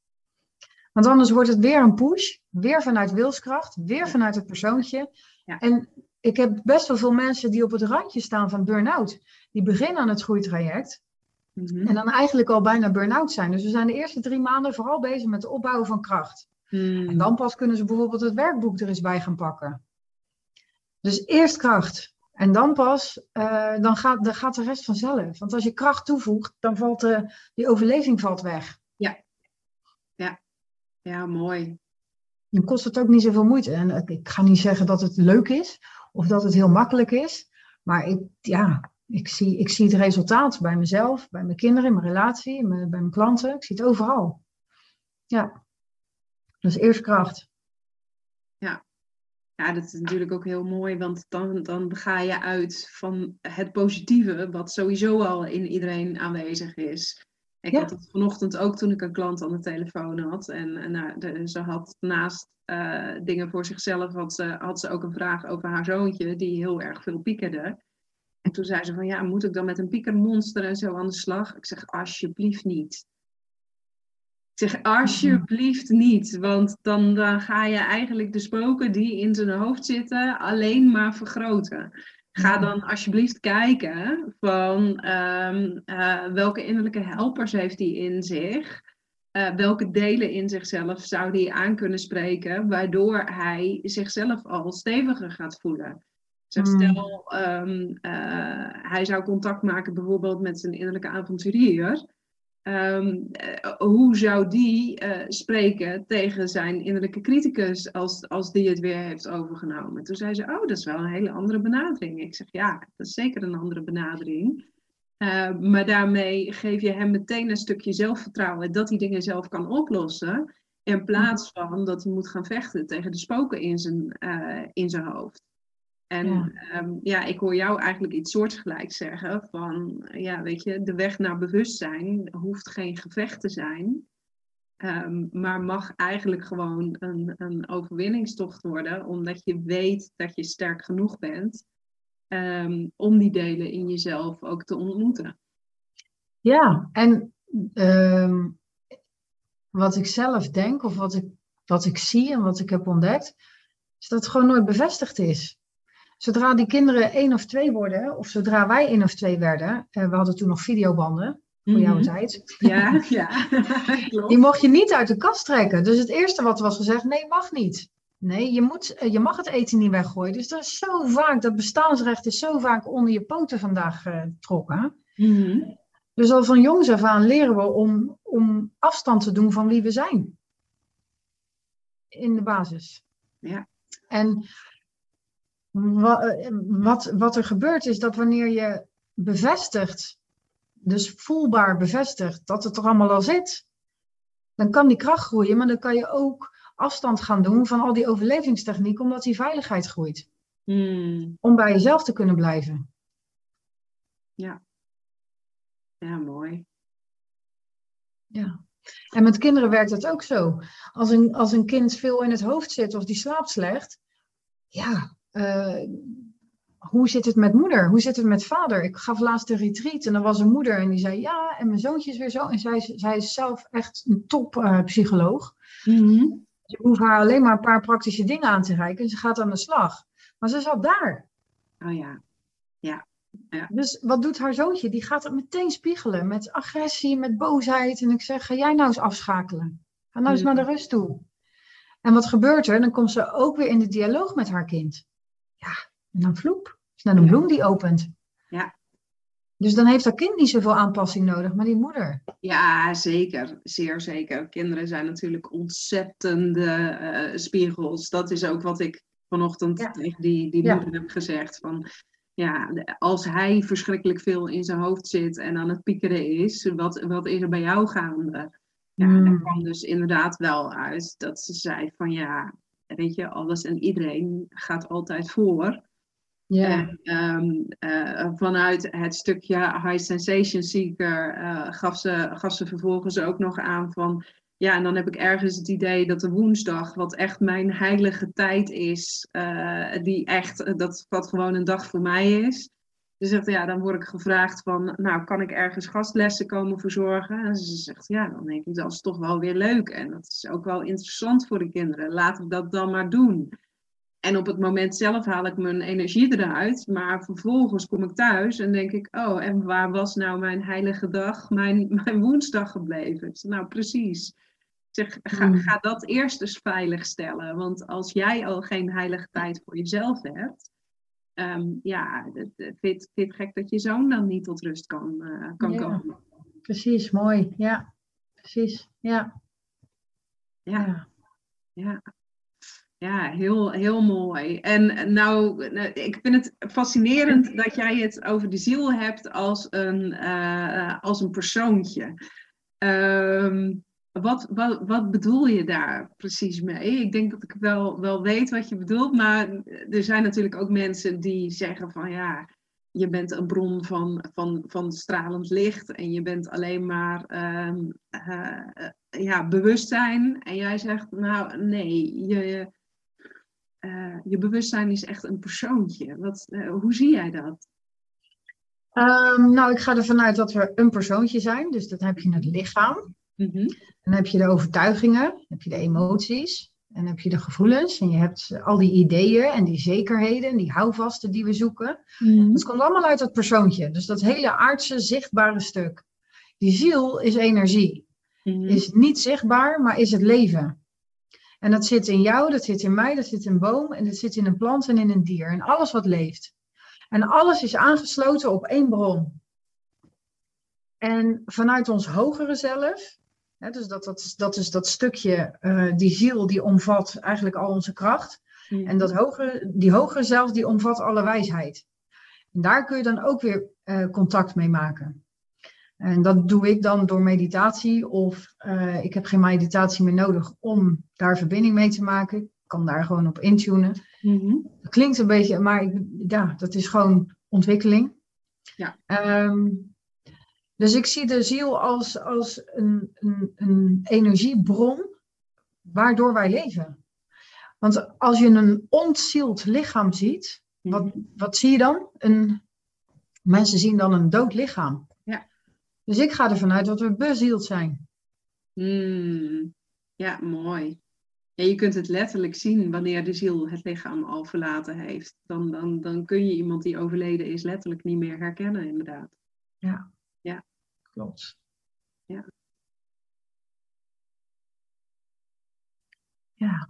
Speaker 2: Want anders wordt het weer een push. Weer vanuit wilskracht. Weer vanuit het persoontje. Ja. En ik heb best wel veel mensen die op het randje staan van burn-out. Die beginnen aan het groeitraject. Mm En dan eigenlijk al bijna burn-out zijn. Dus we zijn de eerste drie maanden vooral bezig met het opbouwen van kracht. Mm. En dan pas kunnen ze bijvoorbeeld het werkboek er eens bij gaan pakken. Dus eerst kracht. En dan pas, uh, dan, gaat, dan gaat de rest vanzelf. Want als je kracht toevoegt, dan valt de, die overleving valt weg.
Speaker 1: Ja. Ja. Ja, mooi.
Speaker 2: Dan kost het ook niet zoveel moeite. En ik ga niet zeggen dat het leuk is of dat het heel makkelijk is. Maar ik, ja, ik, zie, ik zie het resultaat bij mezelf, bij mijn kinderen, in mijn relatie, bij mijn klanten. Ik zie het overal. Ja. Dus eerst kracht.
Speaker 1: Ja. Ja, dat is natuurlijk ook heel mooi, want dan, dan ga je uit van het positieve, wat sowieso al in iedereen aanwezig is. Ik had het vanochtend ook toen ik een klant aan de telefoon had. En, en nou, ze had naast uh, dingen voor zichzelf, had ze, had ze ook een vraag over haar zoontje, die heel erg veel piekerde. En toen zei ze van, ja, moet ik dan met een piekermonster en zo aan de slag? Ik zeg, alsjeblieft niet. Ik zeg, alsjeblieft niet, want dan, dan ga je eigenlijk de spoken die in zijn hoofd zitten alleen maar vergroten. Ga dan alsjeblieft kijken van um, uh, welke innerlijke helpers heeft hij in zich. Uh, welke delen in zichzelf zou hij aan kunnen spreken, waardoor hij zichzelf al steviger gaat voelen. Hmm. stel, um, uh, hij zou contact maken bijvoorbeeld met zijn innerlijke avonturier. Um, hoe zou die uh, spreken tegen zijn innerlijke criticus als, als die het weer heeft overgenomen? Toen zei ze, oh, dat is wel een hele andere benadering. Ik zeg, ja, dat is zeker een andere benadering. Uh, maar daarmee geef je hem meteen een stukje zelfvertrouwen dat hij dingen zelf kan oplossen. In plaats van dat hij moet gaan vechten tegen de spoken in zijn, uh, in zijn hoofd. En ja. Um, ja. ik hoor jou eigenlijk iets soortgelijks zeggen van, ja, weet je, de weg naar bewustzijn hoeft geen gevecht te zijn, um, maar mag eigenlijk gewoon een, een overwinningstocht worden, omdat je weet dat je sterk genoeg bent um, om die delen in jezelf ook te ontmoeten.
Speaker 2: Ja, en wat ik zelf denk of wat ik, wat ik zie en wat ik heb ontdekt, is dat het gewoon nooit bevestigd is zodra die kinderen één of twee worden, of zodra wij één of twee werden, uh, we hadden toen nog videobanden, voor jouw mhm. tijd.
Speaker 1: Ja, ja.
Speaker 2: die mocht je niet uit de kast trekken. Dus het eerste wat was gezegd, nee, mag niet. Nee, je, moet, eh, je mag het eten niet weggooien. Dus dat is zo vaak, dat bestaansrecht is zo vaak onder je poten vandaag uh, getrokken. Mhm. Dus al van jongs af aan leren we om, om afstand te doen van wie we zijn. In de basis.
Speaker 1: Ja.
Speaker 2: En wat, wat, er gebeurt is dat wanneer je bevestigt, dus voelbaar bevestigt dat het er allemaal al zit, dan kan die kracht groeien, maar dan kan je ook afstand gaan doen van al die overlevingstechniek, omdat die veiligheid groeit. Hmm. Om bij jezelf te kunnen blijven.
Speaker 1: Ja. Ja, mooi.
Speaker 2: Ja. En met kinderen werkt dat ook zo. Als een, als een kind veel in het hoofd zit of die slaapt slecht, ja, uh, hoe zit het met moeder? Hoe zit het met vader? Ik gaf laatst een retreat en er was een moeder en die zei ja, en mijn zoontje is weer zo. En zij, zij is zelf echt een top uh, psycholoog. Mm -hmm. Je hoeft haar alleen maar een paar praktische dingen aan te reiken en ze gaat aan de slag. Maar ze zat daar.
Speaker 1: Oh ja. Ja. ja.
Speaker 2: Dus wat doet haar zoontje? Die gaat het meteen spiegelen met agressie, met boosheid. En ik zeg, ga jij nou eens afschakelen. Ga nou eens
Speaker 1: Mm.
Speaker 2: naar de rust toe. En wat gebeurt er? Dan komt ze ook weer in de dialoog met haar kind. Ja, en dan vloep. is net een
Speaker 1: Ja.
Speaker 2: bloem die opent.
Speaker 1: Ja.
Speaker 2: Dus dan heeft dat kind niet zoveel aanpassing nodig, maar die moeder.
Speaker 1: Ja, zeker. Zeer zeker. Kinderen zijn natuurlijk ontzettende eh, spiegels. Dat is ook wat ik vanochtend
Speaker 2: Ja.
Speaker 1: tegen die, die
Speaker 2: Ja.
Speaker 1: moeder heb gezegd. Van, ja, als hij verschrikkelijk veel in zijn hoofd zit en aan het piekeren is, wat, wat is er bij jou gaande? Ja,
Speaker 2: Mm.
Speaker 1: daar kwam dus inderdaad wel uit dat ze zei van ja, weet je, alles en iedereen gaat altijd voor. En ehm, eh, vanuit het stukje High Sensation Seeker eh, gaf, ze, gaf ze vervolgens ook nog aan van... Ja, en dan heb ik ergens het idee dat de woensdag, wat echt mijn heilige tijd is, eh, die echt, dat wat gewoon een dag voor mij is. Ze zegt, ja, dan word ik gevraagd van, nou, kan ik ergens gastlessen komen verzorgen? En ze zegt, ja, dan denk ik, dat is toch wel weer leuk. En dat is ook wel interessant voor de kinderen. Laten we dat dan maar doen. En op het moment zelf haal ik mijn energie eruit. Maar vervolgens kom ik thuis en denk ik, oh, en waar was nou mijn heilige dag, mijn, mijn woensdag gebleven? Ik zeg, nou, precies. Ik zeg, ga,
Speaker 2: Mm.
Speaker 1: ga dat eerst eens veilig stellen. Want als jij al geen heilige tijd voor jezelf hebt, ehm, ja, vind het- vind gek dat je zoon dan niet tot rust kan, eh, kan
Speaker 2: Ja.
Speaker 1: komen.
Speaker 2: Precies, mooi. Ja, precies. Ja.
Speaker 1: Ja. Ja. Ja, heel, heel mooi. En nou, nou, ik vind het fascinerend dat jij het over de ziel hebt als een, eh, als een persoontje. Ehm, wat, wat, wat bedoel je daar precies mee? Ik denk dat ik wel, wel weet wat je bedoelt, maar er zijn natuurlijk ook mensen die zeggen van ja, je bent een bron van, van, van stralend licht en je bent alleen maar ehm, eh, ja, bewustzijn. En jij zegt nou nee, je, eh, je bewustzijn is echt een persoontje. Wat, eh, hoe zie jij dat?
Speaker 2: Ehm, nou, ik ga ervan uit dat we een persoontje zijn. Dus dan heb je het lichaam.
Speaker 1: Mhm.
Speaker 2: Dan heb je de overtuigingen, dan heb je de emoties, en heb je de gevoelens. En je hebt al die ideeën en die zekerheden en die houvasten die we zoeken. Het komt allemaal uit dat persoontje. Dus dat hele aardse, zichtbare stuk. Die ziel is energie.
Speaker 1: Mhm.
Speaker 2: Is niet zichtbaar, maar is het leven. En dat zit in jou, dat zit in mij, dat zit in een boom en dat zit in een plant en in een dier. En alles wat leeft. En alles is aangesloten op één bron. En vanuit ons hogere zelf, dus dat, dat, is, dat is dat stukje, eh, die ziel, die omvat eigenlijk al onze kracht. En dat hogere, die hogere zelf, die omvat alle wijsheid. En daar kun je dan ook weer eh, contact mee maken. En dat doe ik dan door meditatie of eh, ik heb geen meditatie meer nodig om daar verbinding mee te maken. Ik kan daar gewoon op intunen.
Speaker 1: Mhm.
Speaker 2: Dat klinkt een beetje, maar ik, ja, dat is gewoon ontwikkeling.
Speaker 1: Ja.
Speaker 2: Ehm, dus ik zie de ziel als, als een, een, een energiebron waardoor wij leven. Want als je een ontzield lichaam ziet, wat, wat zie je dan? Een, mensen zien dan een dood lichaam.
Speaker 1: Ja.
Speaker 2: Dus ik ga ervan uit dat we bezield zijn.
Speaker 1: Hmm. Ja, mooi. Ja, je kunt het letterlijk zien wanneer de ziel het lichaam al verlaten heeft. Dan, dan, dan kun je iemand die overleden is letterlijk niet meer herkennen, inderdaad.
Speaker 2: Klopt.
Speaker 1: Ja.
Speaker 2: Ja.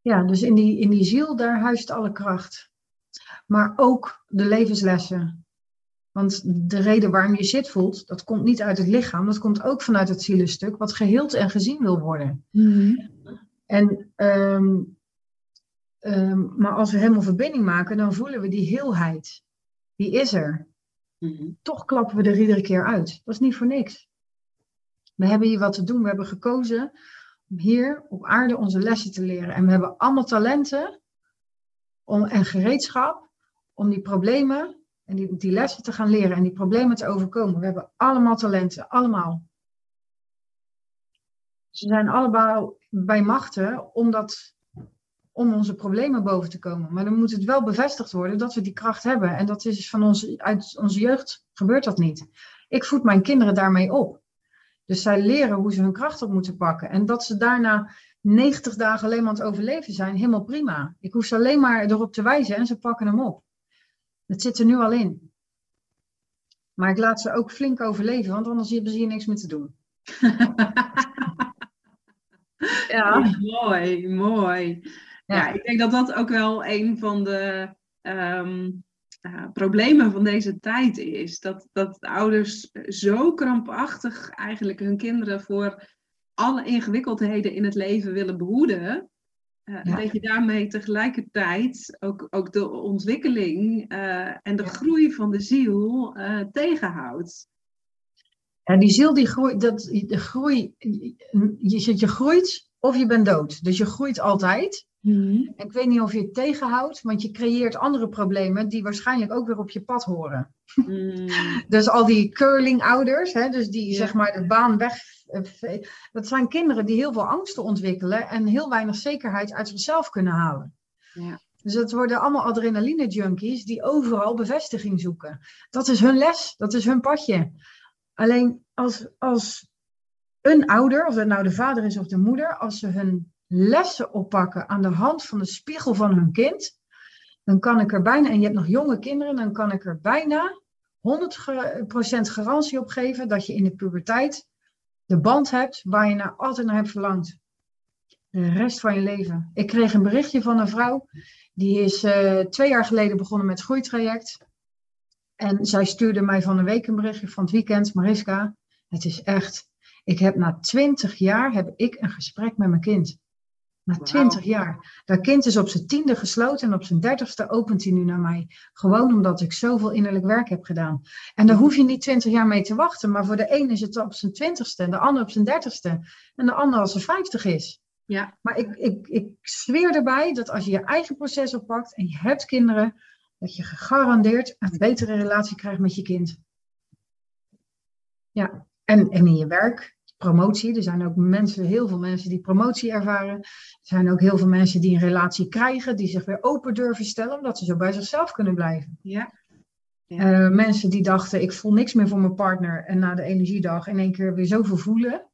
Speaker 2: Ja, dus in die, in die ziel, daar huist alle kracht. Maar ook de levenslessen. Want de reden waarom je zit voelt, dat komt niet uit het lichaam. Dat komt ook vanuit het zielenstuk, wat geheeld en gezien wil worden. En, ehm, ehm, maar als we helemaal verbinding maken, dan voelen we die heelheid. Die is er.
Speaker 1: Mhm.
Speaker 2: toch klappen we er iedere keer uit. Dat is niet voor niks. We hebben hier wat te doen. We hebben gekozen om hier op aarde onze lessen te leren. En we hebben allemaal talenten om, en gereedschap om die problemen en die, die lessen te gaan leren en die problemen te overkomen. We hebben allemaal talenten, allemaal. Ze zijn allemaal bij machten om, dat, om onze problemen boven te komen. Maar dan moet het wel bevestigd worden dat we die kracht hebben. En dat is van ons, uit onze jeugd gebeurt dat niet. Ik voed mijn kinderen daarmee op. Dus zij leren hoe ze hun kracht op moeten pakken. En dat ze daarna 90 dagen alleen maar aan het overleven zijn, helemaal prima. Ik hoef ze alleen maar erop te wijzen en ze pakken hem op. Dat zit er nu al in. Maar ik laat ze ook flink overleven, want anders hebben ze hier niks meer te doen.
Speaker 1: ja. Mooi, mooi. Ja. ik denk dat dat ook wel een van de ehm, uh, problemen van deze tijd is. Dat, dat ouders zo krampachtig eigenlijk hun kinderen voor alle ingewikkeldheden in het leven willen behoeden. Uh, Dat je daarmee tegelijkertijd ook, ook de ontwikkeling uh, en de groei van de ziel tegenhoudt.
Speaker 2: Ja, die ziel die groeit, dat, de groei, je, je groeit of je bent dood. Dus je groeit altijd. Mhm. Ik weet niet of je het tegenhoudt, want je creëert andere problemen die waarschijnlijk ook weer op je pad horen. Mhm. dus al die curling-ouders, hè, dus die zeg maar de baan weg. Eh, dat zijn kinderen die heel veel angsten ontwikkelen en heel weinig zekerheid uit zichzelf kunnen halen. Ja. Dus het worden allemaal adrenaline-junkies die overal bevestiging zoeken. Dat is hun les, dat is hun padje. Alleen als, als een ouder, of het nou de vader is of de moeder, als ze hun lessen oppakken aan de hand van de spiegel van hun kind, dan kan ik er bijna, en je hebt nog jonge kinderen, dan kan ik er bijna 100% garantie op geven dat je in de puberteit de band hebt waar je naar, altijd naar hebt verlangd. De rest van je leven. Ik kreeg een berichtje van een vrouw, die is uh, twee jaar geleden begonnen met groeitraject. En zij stuurde mij van een week een berichtje van het weekend, Mariska, het is echt, ik heb na twintig jaar heb ik een gesprek met mijn kind. Na twintig jaar. Dat kind is op zijn tiende gesloten en op zijn dertigste opent hij nu naar mij. Gewoon omdat ik zoveel innerlijk werk heb gedaan. En daar hoef je niet twintig jaar mee te wachten. Maar voor de een is het op zijn twintigste en de ander op zijn dertigste. En de ander als ze vijftig is. Ja. Maar ik, ik, ik zweer erbij dat als je je eigen proces oppakt en je hebt kinderen, dat je gegarandeerd een betere relatie krijgt met je kind. Ja, en, en in je werk, promotie. Er zijn ook mensen, heel veel mensen die promotie ervaren. Er zijn ook heel veel mensen die een relatie krijgen, die zich weer open durven stellen, omdat ze zo bij zichzelf kunnen blijven. Ja. Uh, mensen die dachten, ik voel niks meer voor mijn partner en na de energiedag in één keer weer zoveel voelen.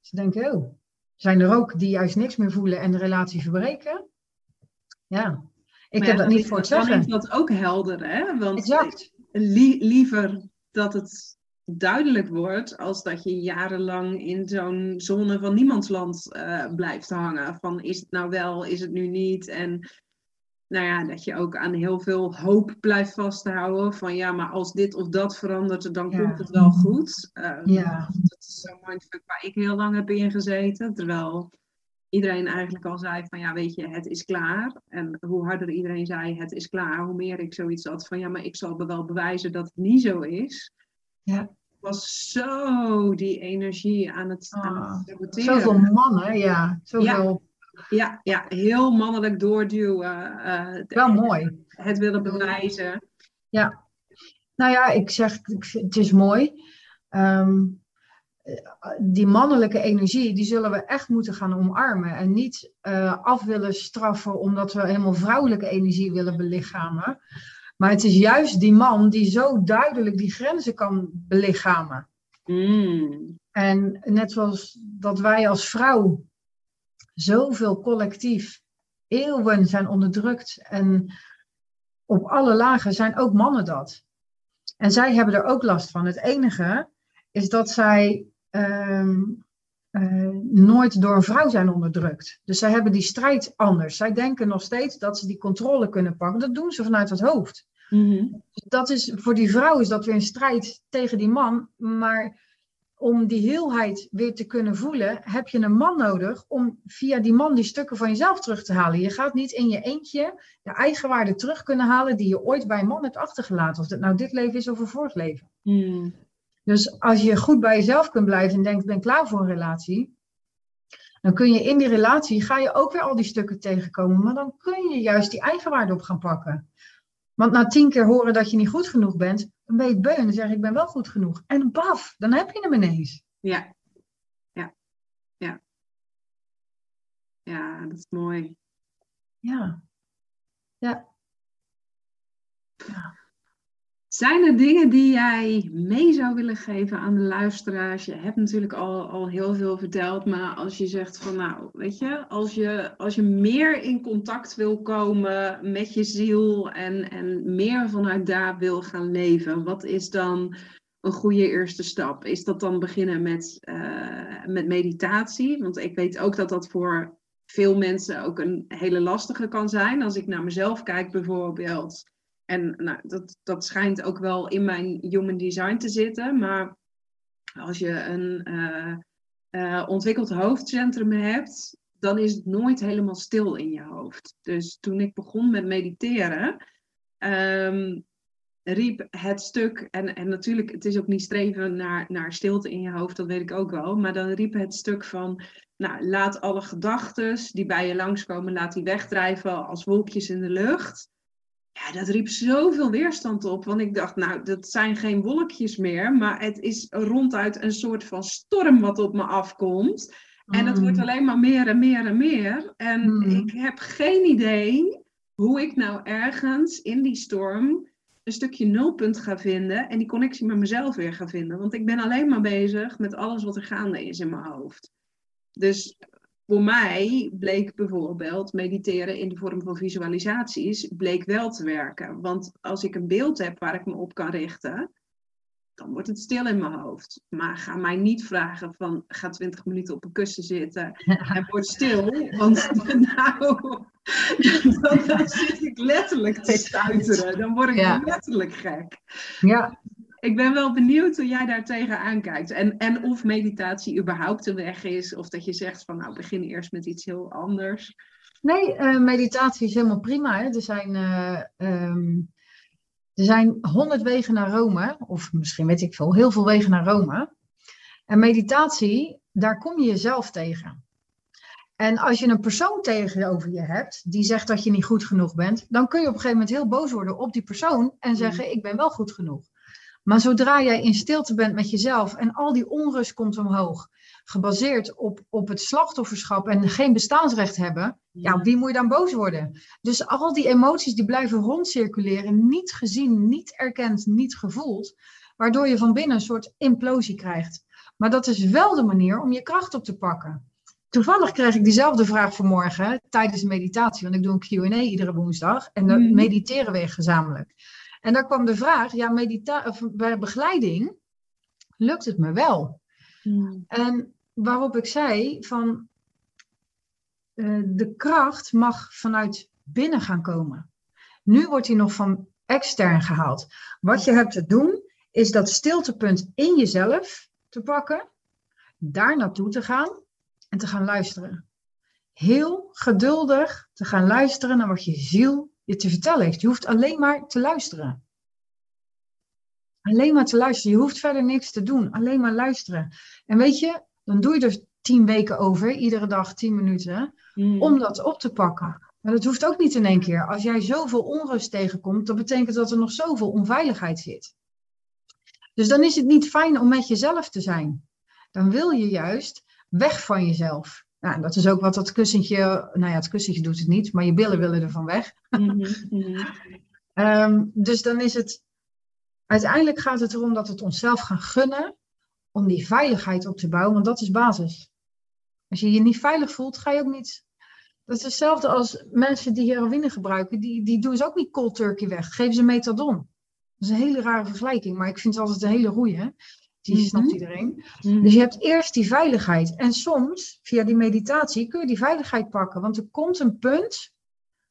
Speaker 2: Ze denken, oh, zijn er ook die juist niks meer voelen en de relatie verbreken? Ja, ik heb dat niet voor het zeggen. Dan
Speaker 1: is dat ook helder, hè? Want exact. liever dat het duidelijk wordt als dat je jarenlang in zo'n zone van niemandsland uh, blijft hangen. Van is het nou wel, is het nu niet? En nou ja, dat je ook aan heel veel hoop blijft vasthouden. Van ja, maar als dit of dat verandert, dan komt het wel goed. Uh, ja. Dat is zo'n mindfuck waar ik heel lang heb ingezeten. Terwijl iedereen eigenlijk al zei van ja, weet je, het is klaar. En hoe harder iedereen zei het is klaar, hoe meer ik zoiets had van ja, maar ik zal wel bewijzen dat het niet zo is. Ja was zo die energie aan het, ah, aan
Speaker 2: Zoveel mannen, ja. Zoveel...
Speaker 1: Ja, ja, heel mannelijk doorduwen. Uh,
Speaker 2: Wel mooi.
Speaker 1: Het willen bewijzen.
Speaker 2: Ja. Nou ja, ik zeg, het is mooi. Ehm, die mannelijke energie, die zullen we echt moeten gaan omarmen. En niet uh, af willen straffen omdat we helemaal vrouwelijke energie willen belichamen. Maar het is juist die man die zo duidelijk die grenzen kan belichamen. Mm. En net zoals dat wij als vrouw zoveel collectief eeuwen zijn onderdrukt en op alle lagen zijn ook mannen dat. En zij hebben er ook last van. Het enige is dat zij ehm, uh, nooit door een vrouw zijn onderdrukt. Dus zij hebben die strijd anders. Zij denken nog steeds dat ze die controle kunnen pakken. Dat doen ze vanuit het hoofd. Mhm. dus dat is, voor die vrouw is dat weer een strijd tegen die man. Maar om die heelheid weer te kunnen voelen, heb je een man nodig om via die man die stukken van jezelf terug te halen. Je gaat niet in je eentje de eigenwaarde terug kunnen halen die je ooit bij een man hebt achtergelaten. Of dat nou dit leven is of een vorig leven. Mhm. Dus als je goed bij jezelf kunt blijven en denkt, ik ben klaar voor een relatie, dan kun je in die relatie, ga je ook weer al die stukken tegenkomen, maar dan kun je juist die eigenwaarde op gaan pakken. Want na tien keer horen dat je niet goed genoeg bent, dan ben je het beu en dan zeg je, ik ben wel goed genoeg. En baf, dan heb je hem ineens.
Speaker 1: Ja, ja, ja. Ja, dat is mooi.
Speaker 2: Ja, ja. ja.
Speaker 1: Zijn er dingen die jij mee zou willen geven aan de luisteraars? Je hebt natuurlijk al, al heel veel verteld, maar als je zegt van nou, weet je, als je, als je meer in contact wil komen met je ziel en, en meer vanuit daar wil gaan leven, wat is dan een goede eerste stap? Is dat dan beginnen met, uh, met meditatie? Want ik weet ook dat dat voor veel mensen ook een hele lastige kan zijn. Als ik naar mezelf kijk bijvoorbeeld en nou, dat, dat schijnt ook wel in mijn human design te zitten. Maar als je een uh, ontwikkeld hoofdcentrum hebt, dan is het nooit helemaal stil in je hoofd. Dus toen ik begon met mediteren, um, riep het stuk, en, en natuurlijk, het is ook niet streven naar, naar stilte in je hoofd, dat weet ik ook wel, maar dan riep het stuk van, nou, laat alle gedachten die bij je langskomen, laat die wegdrijven als wolkjes in de lucht. Ja, dat riep zoveel weerstand op. Want ik dacht, nou, dat zijn geen wolkjes meer. Maar het is ronduit een soort van storm wat op me afkomt. En het wordt mm. alleen maar meer en meer en meer. En mm. ik heb geen idee hoe ik nou ergens in die storm een stukje nulpunt ga vinden. En die connectie met mezelf weer ga vinden. Want ik ben alleen maar bezig met alles wat er gaande is in mijn hoofd. Dus voor mij bleek bijvoorbeeld mediteren in de vorm van visualisaties bleek wel te werken. Want als ik een beeld heb waar ik me op kan richten, dan wordt het stil in mijn hoofd. Maar ga mij niet vragen van ga 20 minuten op een kussen zitten en word stil. Want nou, dan, dan zit ik letterlijk te stuiteren. Dan word ik letterlijk gek. Ja ik ben wel benieuwd hoe jij daar tegenaan kijkt. En, en of meditatie überhaupt een weg is. Of dat je zegt van nou begin eerst met iets heel anders.
Speaker 2: Nee, uh, meditatie is helemaal prima. Hè? Er, zijn, uh, um, er zijn honderd wegen naar Rome. Of misschien weet ik veel, heel veel wegen naar Rome. En meditatie, daar kom je jezelf tegen. En als je een persoon tegenover je hebt die zegt dat je niet goed genoeg bent, dan kun je op een gegeven moment heel boos worden op die persoon en zeggen: mm. Ik ben wel goed genoeg. Maar zodra jij in stilte bent met jezelf en al die onrust komt omhoog, gebaseerd op, op het slachtofferschap en geen bestaansrecht hebben, ja, wie moet je dan boos worden? Dus al die emoties die blijven rondcirculeren, niet gezien, niet erkend, niet gevoeld, waardoor je van binnen een soort implosie krijgt. Maar dat is wel de manier om je kracht op te pakken. Toevallig kreeg ik diezelfde vraag vanmorgen tijdens de meditatie, want ik doe een Q&A iedere woensdag en dan mhm. mediteren we gezamenlijk. En daar kwam de vraag, ja, medita bij begeleiding lukt het me wel. Hmm. En waarop ik zei van uh, de kracht mag vanuit binnen gaan komen. Nu wordt die nog van extern gehaald. Wat je hebt te doen is dat stiltepunt in jezelf te pakken, daar naartoe te gaan en te gaan luisteren. Heel geduldig te gaan luisteren naar wat je ziel je te vertellen heeft. Je hoeft alleen maar te luisteren. Alleen maar te luisteren. Je hoeft verder niks te doen. Alleen maar luisteren. En weet je, dan doe je er tien weken over, iedere dag tien minuten, hmm. om dat op te pakken. Maar dat hoeft ook niet in één keer. Als jij zoveel onrust tegenkomt, dan betekent dat er nog zoveel onveiligheid zit. Dus dan is het niet fijn om met jezelf te zijn. Dan wil je juist weg van jezelf. Nou, dat is ook wat dat kussentje, nou ja, het kussentje doet het niet, maar je billen willen er van weg. Mhm, mhm. Ehm, dus dan is het, uiteindelijk gaat het erom dat we het onszelf gaan gunnen om die veiligheid op te bouwen, want dat is basis. Als je je niet veilig voelt, ga je ook niet. Dat is hetzelfde als mensen die heroïne gebruiken, die, die doen ze ook niet cold turkey weg, geven ze metadon. Dat is een hele rare vergelijking, maar ik vind het altijd een hele goeie. Die mhm. snapt iedereen. Mhm. Dus je hebt eerst die veiligheid. En soms, via die meditatie, kun je die veiligheid pakken. Want er komt een punt,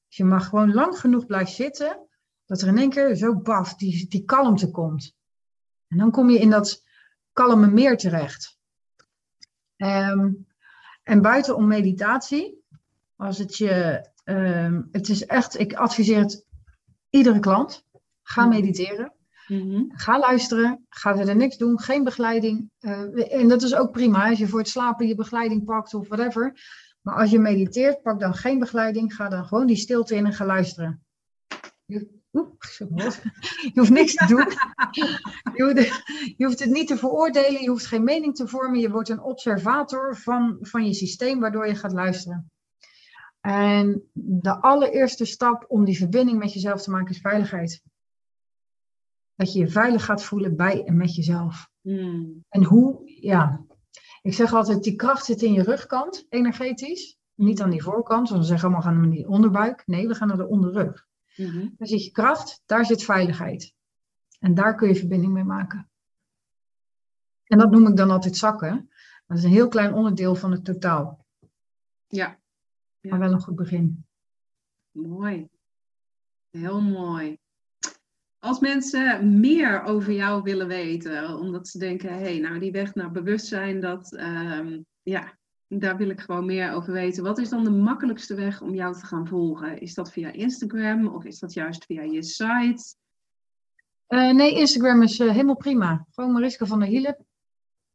Speaker 2: je maar gewoon lang genoeg blijft zitten, dat er in één keer zo baf, die, die kalmte komt. En dan kom je in dat kalme meer terecht. Ehm, en buitenom meditatie, als het je, um, het is echt, ik adviseer het iedere klant, ga mhm. Mhm. Ga luisteren, ga er niks doen, geen begeleiding. Uh, en dat is ook prima als je voor het slapen je begeleiding pakt of whatever. Maar als je mediteert, pak dan geen begeleiding. Ga dan gewoon die stilte in en ga luisteren. Je, je hoeft niks te doen. Je hoeft, je hoeft, het niet te veroordelen, je hoeft geen mening te vormen. Je wordt een observator van, van je systeem, waardoor je gaat luisteren. En de allereerste stap om die verbinding met jezelf te maken is veiligheid. Dat je je veilig gaat voelen bij en met jezelf.
Speaker 1: Mm.
Speaker 2: En hoe, ja, ik zeg altijd, die kracht zit in je rugkant, energetisch. Niet aan die voorkant, want we zeggen allemaal gaan we naar die onderbuik. Nee, we gaan naar de onderrug.
Speaker 1: Mhm.
Speaker 2: Daar zit je kracht, daar zit veiligheid. En daar kun je verbinding mee maken. En dat noem ik dan altijd zakken. Dat is een heel klein onderdeel van het totaal.
Speaker 1: Ja, Ja.
Speaker 2: Maar wel een goed begin.
Speaker 1: mooi. Heel mooi. Als mensen meer over jou willen weten, omdat ze denken, hé, hey, nou die weg naar bewustzijn, dat, ehm, ja, daar wil ik gewoon meer over weten. Wat is dan de makkelijkste weg om jou te gaan volgen? Is dat via Instagram of is dat juist via je site?
Speaker 2: Eh, nee, Instagram is eh, helemaal prima. Gewoon Mariska van der Hielen.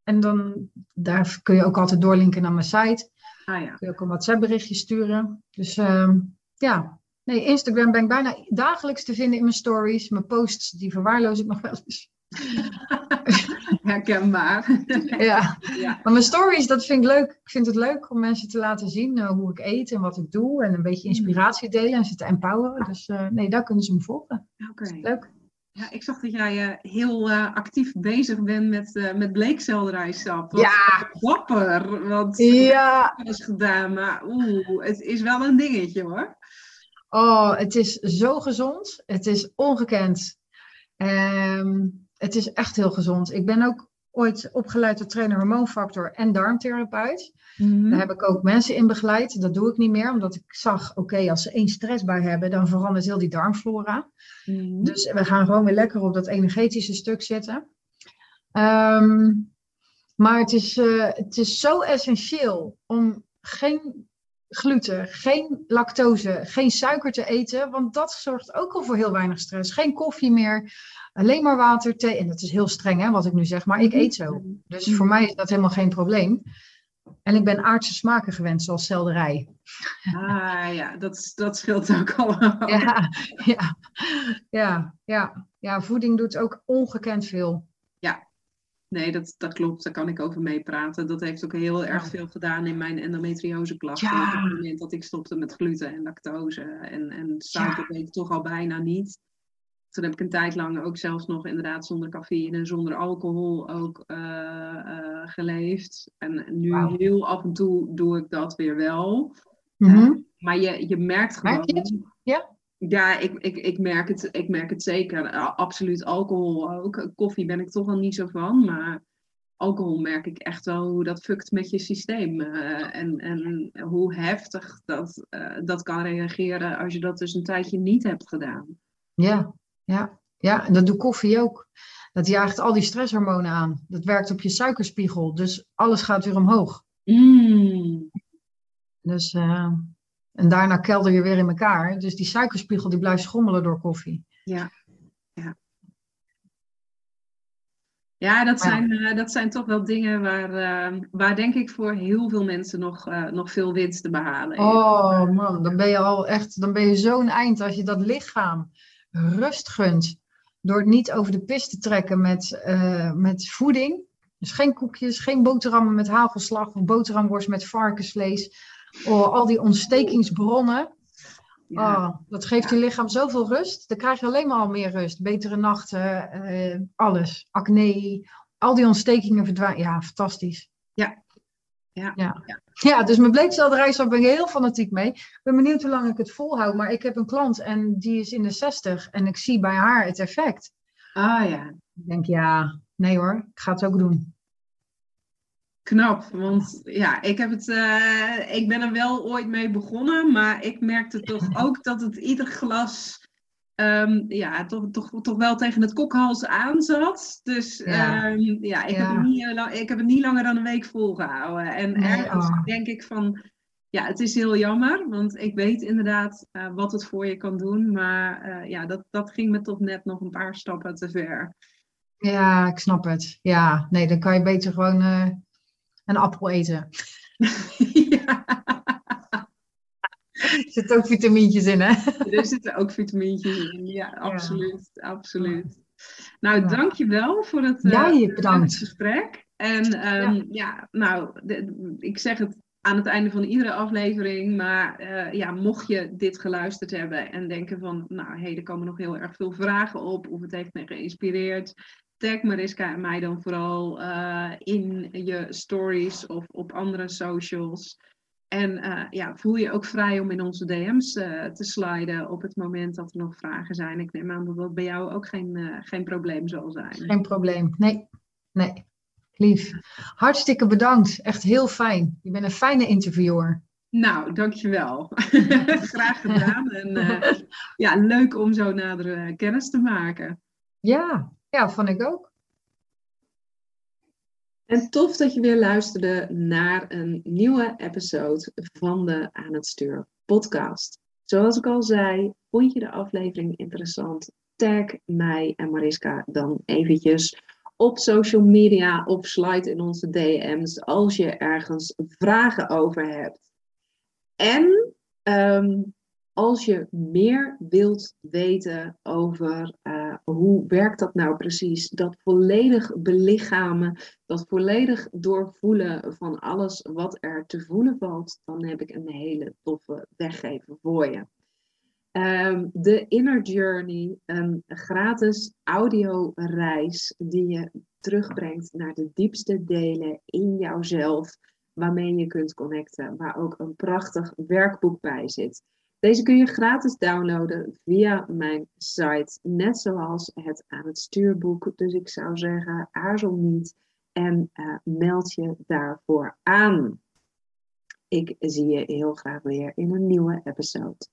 Speaker 2: En dan daar kun je ook altijd doorlinken naar mijn site.
Speaker 1: Ah ja,
Speaker 2: Kun je ook een WhatsApp berichtje sturen. Dus ehm, ja, nee, Instagram ben ik bijna dagelijks te vinden in mijn stories. Mijn posts, die verwaarloos ik nog wel eens.
Speaker 1: herkenbaar.
Speaker 2: ja,
Speaker 1: ja.
Speaker 2: maar mijn stories, dat vind ik leuk. Ik vind het leuk om mensen te laten zien eh, hoe ik eet en wat ik doe. En een beetje inspiratie delen en ze te empoweren. Dus eh, nee, daar kunnen ze me volgen.
Speaker 1: Oké.
Speaker 2: Leuk.
Speaker 1: Ja, ik zag dat jij eh, heel actief bezig bent met, met bleekselderijsap. Wat
Speaker 2: Ja.
Speaker 1: Dapper, want
Speaker 2: Ja,
Speaker 1: dat is gedaan, maar oeh, het is wel een dingetje hoor.
Speaker 2: Oh, het is zo gezond. Het is ongekend. Ehm, het is echt heel gezond. Ik ben ook ooit opgeleid tot trainer hormoonfactor en darmtherapeut. Daar heb ik ook mensen in begeleid. Dat doe ik niet meer, omdat ik zag, oké, als ze één stress bij hebben, dan verandert heel die darmflora.
Speaker 1: Mhm.
Speaker 2: Dus we gaan gewoon weer lekker op dat energetische stuk zitten. Ehm, maar het is, eh, het is zo essentieel om geen gluten, geen lactose, geen suiker te eten. Want dat zorgt ook al voor heel weinig stress. Geen koffie meer, alleen maar water, thee. En dat is heel streng hè, wat ik nu zeg, maar ik eet zo. Dus voor mij is dat helemaal geen probleem. En ik ben aardse smaken gewend, zoals selderij.
Speaker 1: Ah ja, dat, dat scheelt ook al.
Speaker 2: Ja, ja, ja, ja. ja, voeding doet ook ongekend veel.
Speaker 1: Nee, dat, dat klopt. Daar kan ik over meepraten. Dat heeft ook heel erg
Speaker 2: Ja.
Speaker 1: veel gedaan in mijn endometrioseklachten.
Speaker 2: Ja.
Speaker 1: Op het moment dat ik stopte met gluten en lactose en, en suiker deed ik toch al bijna niet. Toen heb ik een tijd lang ook zelfs nog inderdaad zonder cafeïne en zonder alcohol ook eh, eh, geleefd. En nu heel af en toe doe ik dat weer wel.
Speaker 2: Mhm.
Speaker 1: Maar je, je merkt gewoon.
Speaker 2: Merk je het? Ja?
Speaker 1: Ja, ik, ik, ik, merk het, ik merk het zeker. Absoluut alcohol ook. Koffie ben ik toch al niet zo van. Maar alcohol merk ik echt wel hoe dat fukt met je systeem. eh, en, en hoe heftig dat, eh, dat kan reageren als je dat dus een tijdje niet hebt gedaan.
Speaker 2: Ja, ja, ja, en dat doet koffie ook. Dat jaagt al die stresshormonen aan. Dat werkt op je suikerspiegel. Dus alles gaat weer omhoog.
Speaker 1: Mm.
Speaker 2: Dus, eh, en daarna kelder je weer in elkaar. Dus die suikerspiegel die blijft schommelen door koffie.
Speaker 1: Ja, ja. Ja, dat zijn, eh, dat zijn toch wel dingen waar, eh, waar denk ik voor heel veel mensen nog, eh, nog veel winst te behalen is.
Speaker 2: Oh man, dan ben je al echt, dan ben je zo'n eind als je dat lichaam rust gunt. Door het niet over de pist te trekken met, eh, met voeding. Dus geen koekjes, geen boterhammen met hagelslag of boterhamworst met varkensvlees. Oh, al die ontstekingsbronnen.
Speaker 1: Ja.
Speaker 2: Oh, dat geeft je lichaam zoveel rust. Dan krijg je alleen maar al meer rust. Betere nachten, eh, alles. Acne, al die ontstekingen verdwijnen. Ja, fantastisch.
Speaker 1: Ja. Ja.
Speaker 2: Ja, ja dus mijn bleekselderijsap ben ik heel fanatiek mee. Ik ben benieuwd hoe lang ik het volhoud. Maar ik heb een klant en die is in de 60 en ik zie bij haar het effect.
Speaker 1: Ah ja,
Speaker 2: Ik denk, ja, nee hoor, ik ga het ook doen.
Speaker 1: Knap. Want ja, ik, heb het, eh, ik ben er wel ooit mee begonnen, maar ik merkte toch ook dat het ieder glas ehm, ja, toch, toch, toch wel tegen het kokhals aan zat. Dus
Speaker 2: Ja.
Speaker 1: ehm, ja, ik, Heb het niet, eh, lang- ik heb het niet langer dan een week volgehouden. En
Speaker 2: Nee,
Speaker 1: ergens
Speaker 2: oh.
Speaker 1: denk ik van, ja, het is heel jammer, want ik weet inderdaad eh, wat het voor je kan doen. Maar ja, dat, dat ging me toch net nog een paar stappen te ver.
Speaker 2: Ja, ik snap het. Ja, nee, dan kan je beter gewoon een appel eten.
Speaker 1: ja.
Speaker 2: Er zitten ook vitamintjes in, hè?
Speaker 1: Er zitten ook vitamintjes in. Ja, absoluut. absoluut. Nou,
Speaker 2: Ja.
Speaker 1: dankjewel voor het, eh,
Speaker 2: Jij
Speaker 1: het gesprek. En ehm, ja. nou, de- ik zeg het aan het einde van iedere aflevering. Maar eh, ja, mocht je dit geluisterd hebben en denken van, nou hé, hey, er komen nog heel erg veel vragen op, of het heeft me geïnspireerd, tag Mariska en mij dan vooral uh, in je stories of op andere socials. En uh, ja, voel je ook vrij om in onze DM's uh, te sliden op het moment dat er nog vragen zijn. Ik neem aan dat dat bij jou ook geen, geen probleem zal zijn.
Speaker 2: Geen probleem, nee. Nee, lief. Hartstikke bedankt. Echt heel fijn. Je bent een fijne interviewer.
Speaker 1: Nou, dankjewel. Graag gedaan. En ja, leuk om zo nader kennis te maken.
Speaker 2: Ja, ja, vond ik ook.
Speaker 1: En tof dat je weer luisterde naar een nieuwe episode van de Aan het Stuur podcast. Zoals ik al zei, vond je de aflevering interessant? Tag mij en Mariska dan eventjes op social media of slide in onze DM's als je ergens vragen over hebt. En um, als je meer wilt weten over uh, hoe werkt dat nou precies, dat volledig belichamen, dat volledig doorvoelen van alles wat er te voelen valt, dan heb ik een hele toffe weggever voor je. Um, de Inner Journey, een gratis audioreis die je terugbrengt naar de diepste delen in jouzelf, waarmee je kunt connecten, waar ook een prachtig werkboek bij zit. Deze kun je gratis downloaden via mijn site, net zoals het aan het stuurboek. Dus ik zou zeggen, aarzel niet en uh, meld je daarvoor aan. Ik zie je heel graag weer in een nieuwe episode.